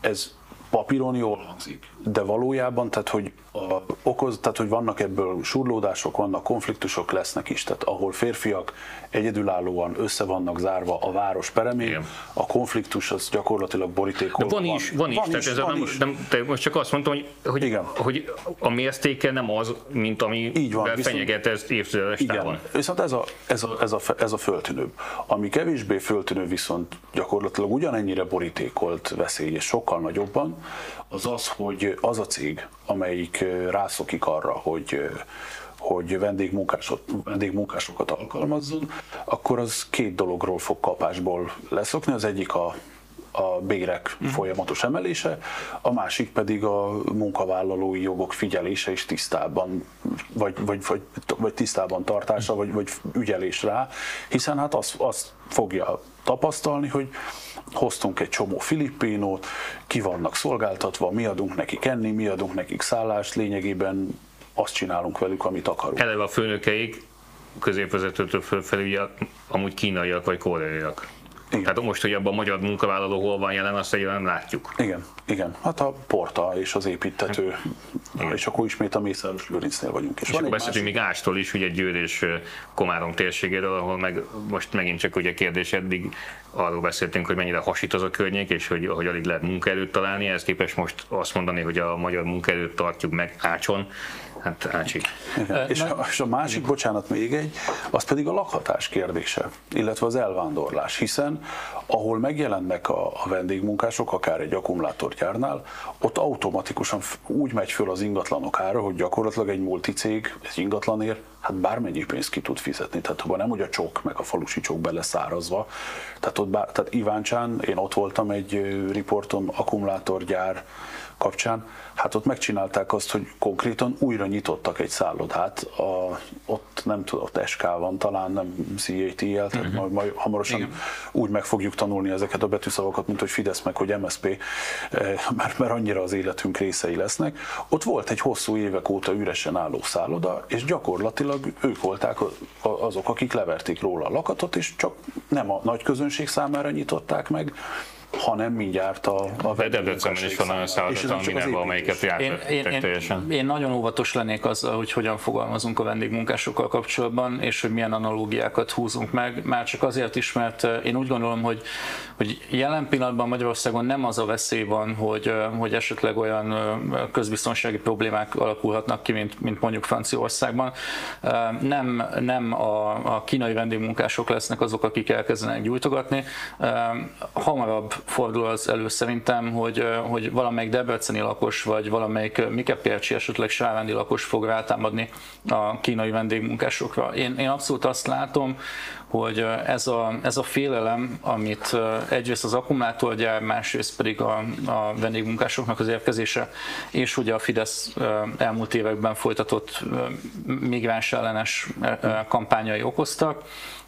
Ez papíron jól hangzik, de valójában, tehát hogy a, okoz, tehát hogy vannak ebből surlódások, vannak konfliktusok lesznek is, tehát ahol férfiak egyedülállóan össze vannak zárva a város peremén,
Igen.
a konfliktus az gyakorlatilag
De
borítékol.
van is, van is,
van
tehát
is,
ez
van
nem,
is.
nem, te most csak azt mondtam, hogy, hogy,
Igen.
hogy a mértéke nem az, mint ami
Így van,
fenyeget ez évtizedes távon.
Igen, viszont ez a, ez, a, ez, a, ez a föltűnőbb. Ami kevésbé föltűnő viszont gyakorlatilag ugyanennyire borítékolt veszély, és sokkal nagyobban, az az, hogy az a cég, amelyik rászokik arra, hogy hogy vendégmunkásot, vendégmunkásokat alkalmazzon, akkor az két dologról fog kapásból leszokni. Az egyik a, a bérek
Mhm.
folyamatos emelése, a másik pedig a munkavállalói jogok figyelése és tisztában, vagy, vagy, vagy, vagy tisztában tartása, vagy, vagy ügyelés rá, hiszen hát azt, azt fogja tapasztalni, hogy hoztunk egy csomó filippínót, ki vannak szolgáltatva, mi adunk nekik enni, mi adunk nekik szállást, lényegében azt csinálunk velük, amit akarunk.
Eleve a főnökeik középvezetőtől fölfelé ugye amúgy kínaiak vagy koreaiak.
Igen.
Tehát most, hogy abban a magyar munkavállaló hol van jelen, azt egyébként nem látjuk.
Igen, igen. Hát a porta és az építető, és akkor ismét a Mészáros Lőrincnél vagyunk.
És
van
akkor beszéltünk még Ástól is, ugye Győr és Komárom térségéről, ahol meg most megint csak ugye kérdés eddig arról beszéltünk, hogy mennyire hasít az a környék, és hogy, hogy alig lehet munkaerőt találni, ehhez képest most azt mondani, hogy a magyar munkaerőt tartjuk meg Ácson, hát.
Igen. És, a, és a másik, bocsánat, még egy, az pedig a lakhatás kérdése, illetve az elvándorlás, hiszen ahol megjelennek a, a vendégmunkások, akár egy akkumulátorgyárnál, ott automatikusan úgy megy föl az ingatlanok ára, hogy gyakorlatilag egy multicég egy ingatlanért hát bármennyi pénzt ki tud fizetni. Tehát abban nem, hogy a csok, meg a falusi csok beleszárazva. Tehát ott bár, tehát Iváncsán, én ott voltam egy ö, riporton akkumulátorgyár kapcsán, hát ott megcsinálták azt, hogy konkrétan újra nyitottak egy szállodát, a, ott nem tudom, ott SK van, talán nem CATL, tehát majd, majd hamarosan úgy meg fogjuk tanulni ezeket a betűszavakat, mint hogy Fidesz meg, hogy MSP, eh, mert, mert annyira az életünk részei lesznek. Ott volt egy hosszú évek óta üresen álló szálloda, és gyakorlatilag ők volták a- a- azok, akik leverték róla a lakatot, és csak nem a nagy közönség számára nyitották meg, hanem mindjárt a, a
De Debrecenben is van olyan Minerva, amelyiket
építés.
Én, én,
teljesen.
én, én nagyon óvatos lennék azzal, hogy hogyan fogalmazunk a vendégmunkásokkal kapcsolatban, és hogy milyen analógiákat húzunk meg. Már csak azért is, mert én úgy gondolom, hogy, hogy jelen pillanatban Magyarországon nem az a veszély van, hogy, hogy esetleg olyan közbiztonsági problémák alakulhatnak ki, mint, mint mondjuk Franciaországban. Nem, nem a, a kínai vendégmunkások lesznek azok, akik elkezdenek gyújtogatni. Hamarabb fordul az elő szerintem, hogy, hogy valamelyik debreceni lakos, vagy valamelyik Mikepércsi, esetleg Sávándi lakos fog rátámadni a kínai vendégmunkásokra. Én, én abszolút azt látom, hogy ez a, ez a félelem, amit egyrészt az akkumulátorgyár, másrészt pedig a, a vendégmunkásoknak az érkezése, és ugye a Fidesz elmúlt években folytatott migráns ellenes kampányai okoztak,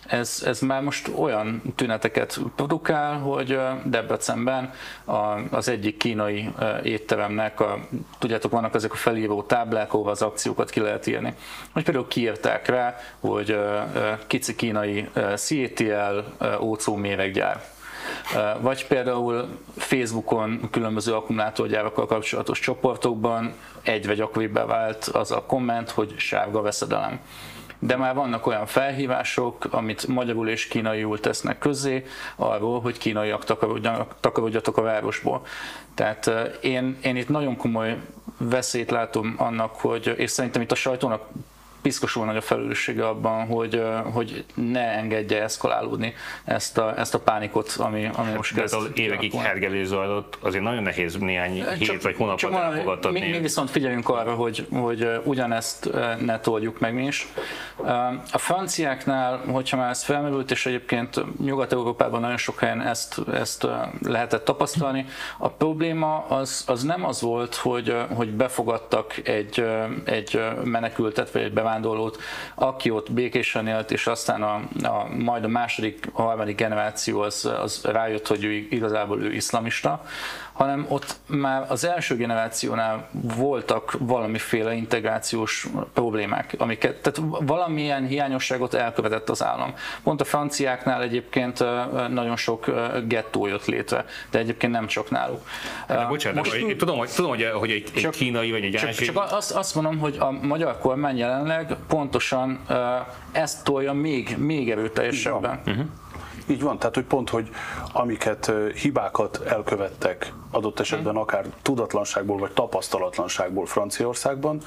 ez, ez már most olyan tüneteket produkál, hogy Debrecenben az egyik kínai étteremnek, a, tudjátok, vannak ezek a felíró táblák, ahol az akciókat ki lehet írni. Hogy például kiírták rá, hogy kici kínai ö, ócó méreggyár. Vagy például Facebookon különböző akkumulátorgyárakkal kapcsolatos csoportokban egyre gyakoribbá vált az a komment, hogy sárga veszedelem de már vannak olyan felhívások, amit magyarul és kínaiul tesznek közzé, arról, hogy kínaiak takarodjatok a városból. Tehát eh, én, én itt nagyon komoly veszélyt látom annak, hogy, és szerintem itt a sajtónak piszkosul nagy a felelőssége abban, hogy, hogy ne engedje eszkalálódni ezt a, ezt a pánikot, ami, ami most
De
kezd
az évekig hergelés zajlott, azért nagyon nehéz néhány hét vagy hónap
csak
elfogadtatni.
Mi, mi viszont figyeljünk arra, hogy, hogy ugyanezt ne toljuk meg mi is. A franciáknál, hogyha már ez felmerült, és egyébként Nyugat-Európában nagyon sok helyen ezt, ezt lehetett tapasztalni, a probléma az, az nem az volt, hogy, hogy befogadtak egy, egy menekültet, vagy egy bevándorlót, aki ott békésen élt, és aztán a, a, majd a második, a harmadik generáció az, az rájött, hogy ő igazából ő iszlamista, hanem ott már az első generációnál voltak valamiféle integrációs problémák, amiket, tehát valamilyen hiányosságot elkövetett az állam. Pont a franciáknál egyébként nagyon sok gettó jött létre, de egyébként nem csak náluk.
De bocsánat, Most, én tudom, hogy, tudom, hogy, hogy egy, egy csak, kínai vagy egy
csak, ázsiai... Csak azt, azt mondom, hogy a magyar kormány jelenleg pontosan ezt tolja még, még erőteljesebben. Uh-huh.
Így van, tehát hogy pont, hogy amiket hibákat elkövettek adott esetben hmm. akár tudatlanságból vagy tapasztalatlanságból Franciaországban,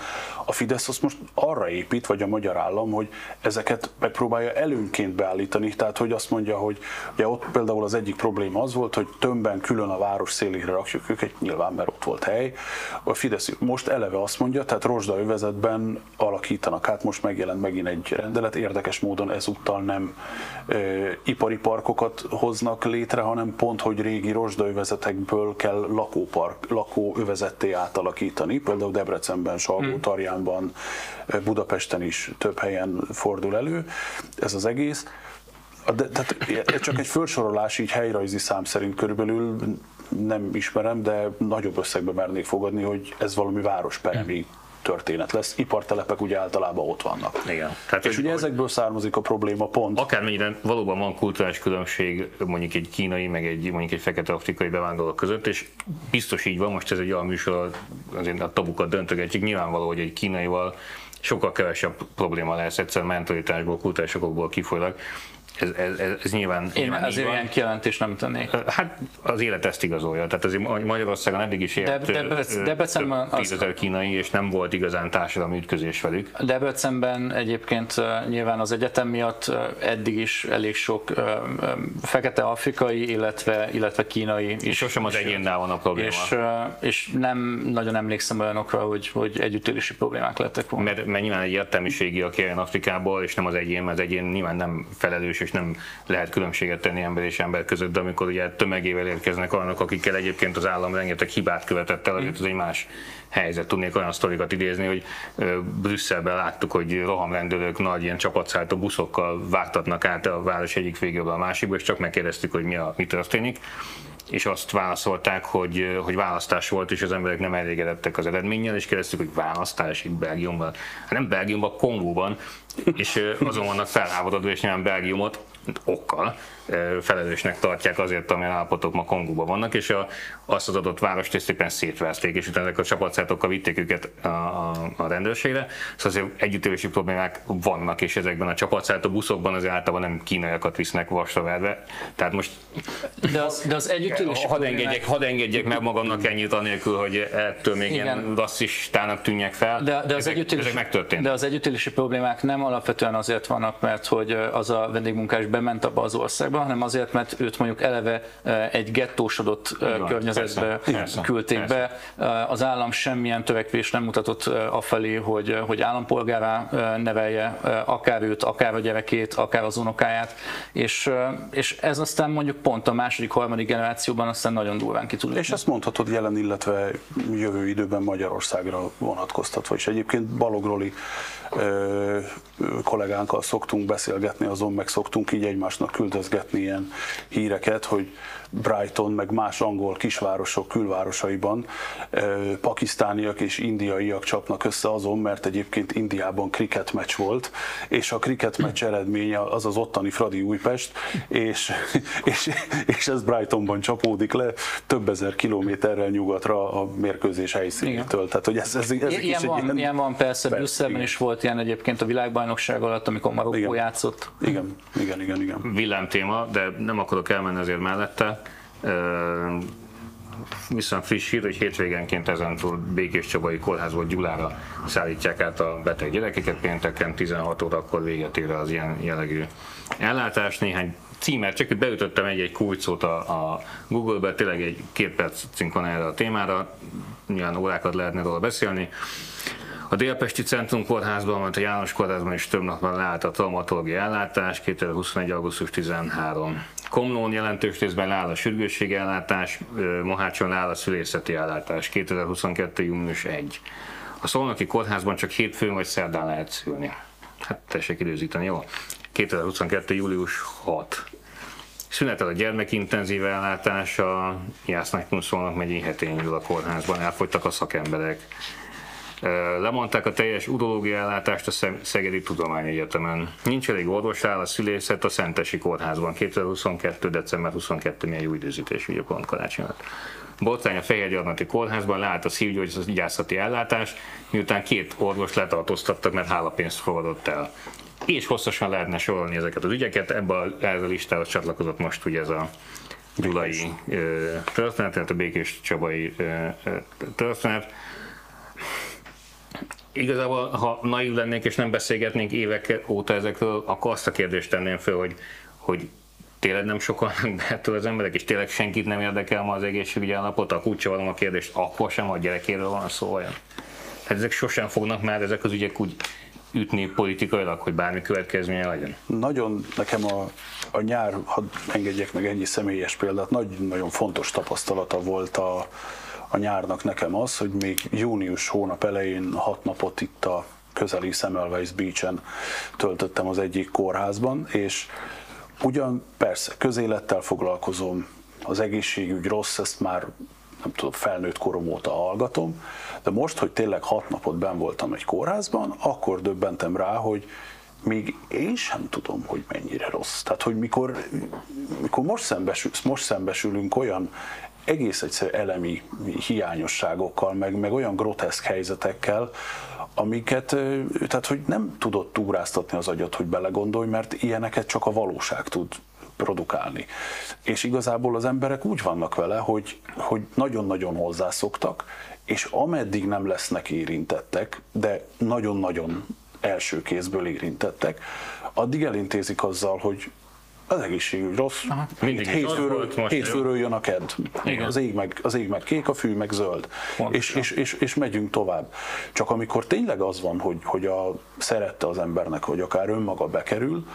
a Fidesz azt most arra épít, vagy a magyar állam, hogy ezeket megpróbálja előnként beállítani, tehát hogy azt mondja, hogy ugye ott például az egyik probléma az volt, hogy tömbben külön a város szélére rakjuk őket, nyilván mert ott volt hely. A Fidesz most eleve azt mondja, tehát Rozsda övezetben alakítanak át, most megjelent megint egy rendelet, érdekes módon ezúttal nem e, ipari parkokat hoznak létre, hanem pont, hogy régi rozsdaövezetekből kell lakópark, lakóövezetté átalakítani. Például Debrecenben, Salgó-Tarjánban, hmm. Budapesten is több helyen fordul elő ez az egész. De, tehát csak egy felsorolás így helyrajzi szám szerint körülbelül nem ismerem, de nagyobb összegbe mernék fogadni, hogy ez valami városperemi történet lesz. Ipartelepek ugye általában ott vannak.
Igen.
Tehát és ugye hogy ezekből származik a probléma pont.
Akármennyire valóban van kulturális különbség mondjuk egy kínai, meg egy mondjuk egy fekete afrikai bevándorló között, és biztos így van, most ez egy olyan műsor, azért a tabukat döntögetjük, nyilvánvaló, hogy egy kínaival sokkal kevesebb probléma lesz egyszer mentalitásból, kultúrásokból kifolyólag, ez, ez, ez, ez nyilván,
Én
nyilván
azért ilyen kijelentést nem tennék.
Hát az élet ezt igazolja. Tehát azért Magyarországon eddig is élt de, de, Debrecenben tízezer kínai, és nem volt igazán társadalmi ütközés velük.
Debrecenben egyébként nyilván az egyetem miatt eddig is elég sok fekete afrikai, illetve, illetve kínai is.
Sosem az egyénnál van a probléma.
És, és nem nagyon emlékszem olyanokra, hogy, hogy együttélési problémák lettek volna.
Mert, mert nyilván egy értelmiségi, aki jön Afrikából, és nem az egyén, mert az egyén nyilván nem felelős és nem lehet különbséget tenni ember és ember között, de amikor ugye tömegével érkeznek olyanok, akikkel egyébként az állam rengeteg hibát követett el, azért ez egy más helyzet. Tudnék olyan sztorikat idézni, hogy Brüsszelben láttuk, hogy rohamrendőrök nagy ilyen csapatszállító buszokkal vágtatnak át a város egyik végéből a másikba, és csak megkérdeztük, hogy mi, a, mi történik és azt válaszolták, hogy, hogy választás volt, és az emberek nem elégedettek az eredménnyel, és kérdeztük, hogy választás itt Belgiumban. Hát nem Belgiumban, Kongóban, és azon vannak felháborodva, és nyilván Belgiumot okkal felelősnek tartják azért, amilyen állapotok ma Kongóban vannak, és a, azt az adott várost szépen szétverték, és utána ezek a csapatszátokkal vitték őket a, a, a rendőrségre. Szóval azért együttélési problémák vannak, és ezekben a csapatszátó buszokban azért általában nem kínaiakat visznek vastaverve. Tehát most
de az, de az együttélési
hadd engedjek, hadd engedjek meg magamnak ennyit anélkül, hogy ettől még Igen. ilyen rasszistának tűnjek fel.
De, de az ezek, ezek megtörtént. De az együttélési problémák nem alapvetően azért vannak, mert hogy az a vendégmunkás bement abba az országba, hanem azért, mert őt mondjuk eleve egy gettósodott Igen, környezetbe persze, küldték persze. be. Az állam semmilyen törekvés nem mutatott afelé, hogy, hogy állampolgárá nevelje akár őt, akár a gyerekét, akár az unokáját, és, és ez aztán mondjuk pont a második, harmadik generációban aztán nagyon durván ki tud.
És ezt mondhatod jelen, illetve jövő időben Magyarországra vonatkoztatva is. Egyébként Balogroli kollégánkkal szoktunk beszélgetni, azon meg szoktunk így egymásnak küldözgetni ilyen híreket, hogy Brighton, meg más angol kisvárosok külvárosaiban pakisztániak és indiaiak csapnak össze azon, mert egyébként Indiában kriket meccs volt, és a kriket meccs eredménye az az ottani Fradi Újpest, és, és, és ez Brightonban csapódik le több ezer kilométerrel nyugatra a mérkőzés helyszínétől. Tehát, hogy ez, ez, ez
ilyen, is van, egy ilyen, ilyen van persze, Brüsszelben is volt ilyen egyébként a világbajnokság alatt, amikor Marokkó igen. játszott.
Igen, igen, igen, igen.
Villám téma, de nem akarok elmenni azért mellette viszont friss hír, hogy hétvégenként ezentúl Békés Csabai Kórházból Gyulára szállítják át a beteg gyerekeket, pénteken 16 órakor véget ér az ilyen jellegű ellátás. Néhány címet, csak beütöttem egy-egy kulcsot a, a Google-be, tényleg egy két perc cinkon erre a témára, milyen órákat lehetne róla beszélni. A Délpesti Centrum Kórházban, mert a János Kórházban is több napban leállt a traumatológiai ellátás, 2021. augusztus 13. Komlón jelentős részben áll a sürgősségi ellátás, Mohácson áll a szülészeti ellátás, 2022. június 1. A Szolnoki Kórházban csak hétfőn vagy szerdán lehet szülni. Hát tessék időzíteni, jó? 2022. július 6. Szünetel a gyermekintenzív ellátás, a Jásznak megyei hetényül a kórházban, elfogytak a szakemberek. Lemondták a teljes urológia ellátást a Szegedi Tudományegyetemen. Nincs elég orvosáll a szülészet a Szentesi Kórházban. 2022. december 22 milyen jó időzítés, ugye pont karácsonyat. Botrány a Fehérgyarmati Kórházban leállt a szívgyógyászati ellátás, miután két orvos letartóztattak, mert hálapénzt fogadott el. És hosszasan lehetne sorolni ezeket az ügyeket, ebbe a, a listához csatlakozott most ugye ez a Gyulai történet, tehát a Békés Csabai történet igazából, ha naív lennék és nem beszélgetnénk évek óta ezekről, akkor azt a kérdést tenném fel, hogy, hogy tényleg nem sokan be az emberek, és tényleg senkit nem érdekel ma az egészségügyi állapot, akkor úgy a kérdést, akkor sem a gyerekéről van szó olyan. Hát ezek sosem fognak már ezek az ügyek úgy ütni politikailag, hogy bármi következménye legyen?
Nagyon nekem a, a nyár, ha engedjek meg ennyi személyes példát, nagyon-nagyon fontos tapasztalata volt a, a nyárnak nekem az, hogy még június hónap elején hat napot itt a közeli Semmelweis Beach-en töltöttem az egyik kórházban, és ugyan persze közélettel foglalkozom, az egészségügy rossz, ezt már nem tudom, felnőtt korom óta hallgatom, de most, hogy tényleg hat napot ben voltam egy kórházban, akkor döbbentem rá, hogy még én sem tudom, hogy mennyire rossz. Tehát, hogy mikor, mikor most, szembesül, most szembesülünk olyan egész egyszerű elemi hiányosságokkal, meg, meg olyan groteszk helyzetekkel, amiket, tehát hogy nem tudott túráztatni az agyat, hogy belegondolj, mert ilyeneket csak a valóság tud produkálni. És igazából az emberek úgy vannak vele, hogy, hogy nagyon-nagyon hozzászoktak, és ameddig nem lesznek érintettek, de nagyon-nagyon első kézből érintettek, addig elintézik azzal, hogy az egészségügy rossz. Aha. Mindig hétfőről, hétfőről jön a ked. Az ég, meg, az ég meg kék, a fű meg zöld. És, és, és, és, megyünk tovább. Csak amikor tényleg az van, hogy, hogy a szerette az embernek, hogy akár önmaga bekerül,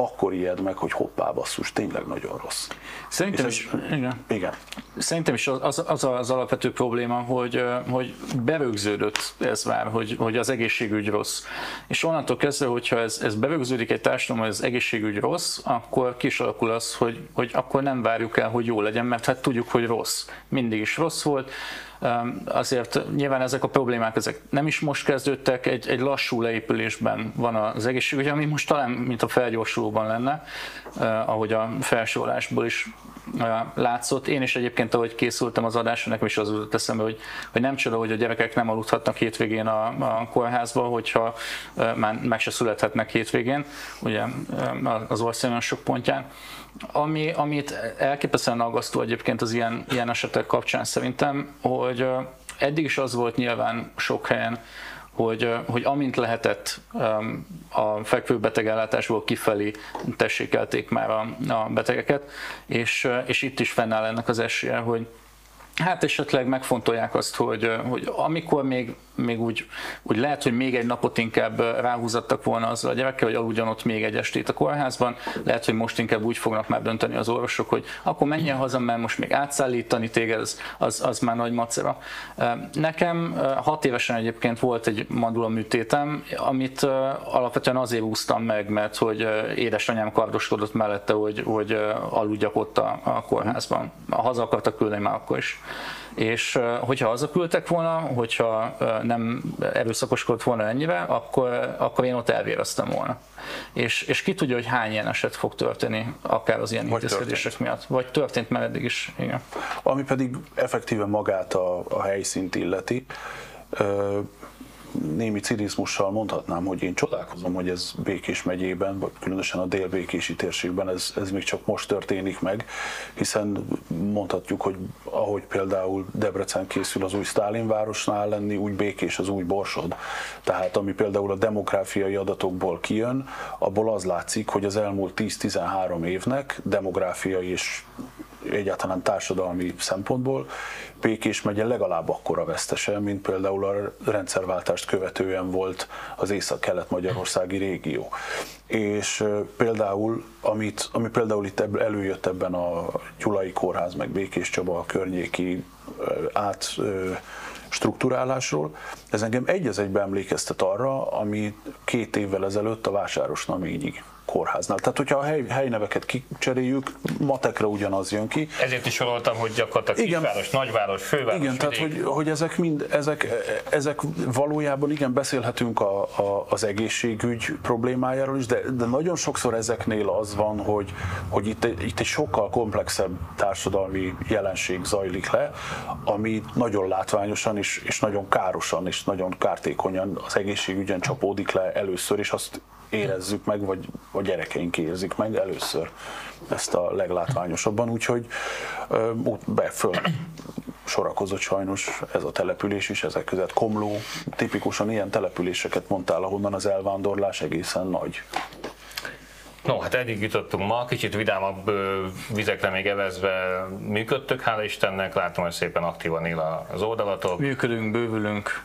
akkor ijed meg, hogy hoppá basszus, tényleg nagyon rossz.
Szerintem ez, is, igen.
igen.
Szerintem is az, az az alapvető probléma, hogy, hogy berögződött ez már, hogy, hogy az egészségügy rossz. És onnantól kezdve, hogyha ez, ez berögződik egy társadalom, hogy az egészségügy rossz, akkor kis alakul az, hogy, hogy akkor nem várjuk el, hogy jó legyen, mert hát tudjuk, hogy rossz. Mindig is rossz volt Azért nyilván ezek a problémák ezek nem is most kezdődtek, egy, egy lassú leépülésben van az egészségügy, ami most talán mint a felgyorsulóban lenne, ahogy a felsorolásból is látszott. Én is egyébként, ahogy készültem az adásra, nekem is az jutott eszembe, hogy, hogy nem csoda, hogy a gyerekek nem aludhatnak hétvégén a, a kórházban, hogyha már meg se születhetnek hétvégén, ugye az ország sok pontján. Ami, amit elképesztően aggasztó egyébként az ilyen, ilyen esetek kapcsán szerintem, hogy eddig is az volt nyilván sok helyen, hogy, hogy amint lehetett a fekvőbetegellátásból kifelé tessékelték már a, a betegeket, és, és itt is fennáll ennek az esélye, hogy hát esetleg megfontolják azt, hogy, hogy amikor még még úgy, úgy lehet, hogy még egy napot inkább ráhúzattak volna azzal a gyerekkel, hogy aludjon ott még egy estét a kórházban, lehet, hogy most inkább úgy fognak már dönteni az orvosok, hogy akkor menjen haza, mert most még átszállítani téged, az, az, az már nagy macera. Nekem hat évesen egyébként volt egy mandula műtétem, amit alapvetően azért úsztam meg, mert hogy édesanyám kardoskodott mellette, hogy, hogy aludjak ott a, a kórházban. Haza akartak küldeni már akkor is és hogyha hazaküldtek volna, hogyha nem erőszakoskodott volna ennyire, akkor, akkor én ott elvéreztem volna. És, és ki tudja, hogy hány ilyen eset fog történni, akár az ilyen Vagy intézkedések történt. miatt. Vagy történt már eddig is, igen.
Ami pedig effektíve magát a, a helyszínt illeti, némi cinizmussal mondhatnám, hogy én csodálkozom, hogy ez Békés megyében, vagy különösen a délbékési térségben ez, ez még csak most történik meg, hiszen mondhatjuk, hogy ahogy például Debrecen készül az új Stálin városnál lenni, úgy Békés az új Borsod. Tehát ami például a demográfiai adatokból kijön, abból az látszik, hogy az elmúlt 10-13 évnek demográfiai és egyáltalán társadalmi szempontból Békés megye legalább akkora vesztese, mint például a rendszerváltást követően volt az észak-kelet-magyarországi régió. És például, amit, ami például itt előjött ebben a Gyulai Kórház, meg Békés Csaba a környéki át struktúrálásról, ez engem egy az egyben emlékeztet arra, ami két évvel ezelőtt a Vásáros Naményig kórháznál. Tehát, hogyha a hely, helyneveket kicseréljük, matekra ugyanaz jön ki.
Ezért is soroltam, hogy gyakorlatilag
Igen.
kisváros, nagyváros, főváros,
Igen, tehát hogy, hogy ezek mind, ezek, ezek valójában igen, beszélhetünk a, a, az egészségügy problémájáról is, de, de nagyon sokszor ezeknél az van, hogy, hogy itt, itt egy sokkal komplexebb társadalmi jelenség zajlik le, ami nagyon látványosan és, és nagyon károsan és nagyon kártékonyan az egészségügyen csapódik le először, és azt érezzük meg, vagy a gyerekeink érzik meg először ezt a leglátványosabban, úgyhogy út be föl sorakozott sajnos ez a település is, ezek között. Komló, tipikusan ilyen településeket mondtál, ahonnan az elvándorlás egészen nagy.
No, hát eddig jutottunk ma, kicsit vidámabb ö, vizekre még evezve működtök, hála Istennek, látom, hogy szépen aktívan él az oldalatok.
Működünk, bővülünk,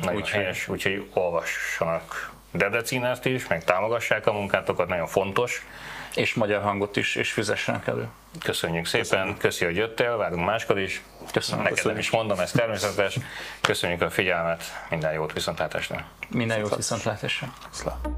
Nagyon
Úgyhogy-
helyes, úgyhogy olvassanak Debrecinert is, meg támogassák a munkátokat, nagyon fontos.
és magyar hangot is, és fizessenek elő.
Köszönjük szépen, köszi, hogy jöttél, várunk máskor is.
Köszönöm,
Neked
köszönöm.
nem is mondom, ez természetes. Köszönjük a figyelmet, minden jót, viszontlátásra.
Minden jót viszontlátásra.
Viszlát.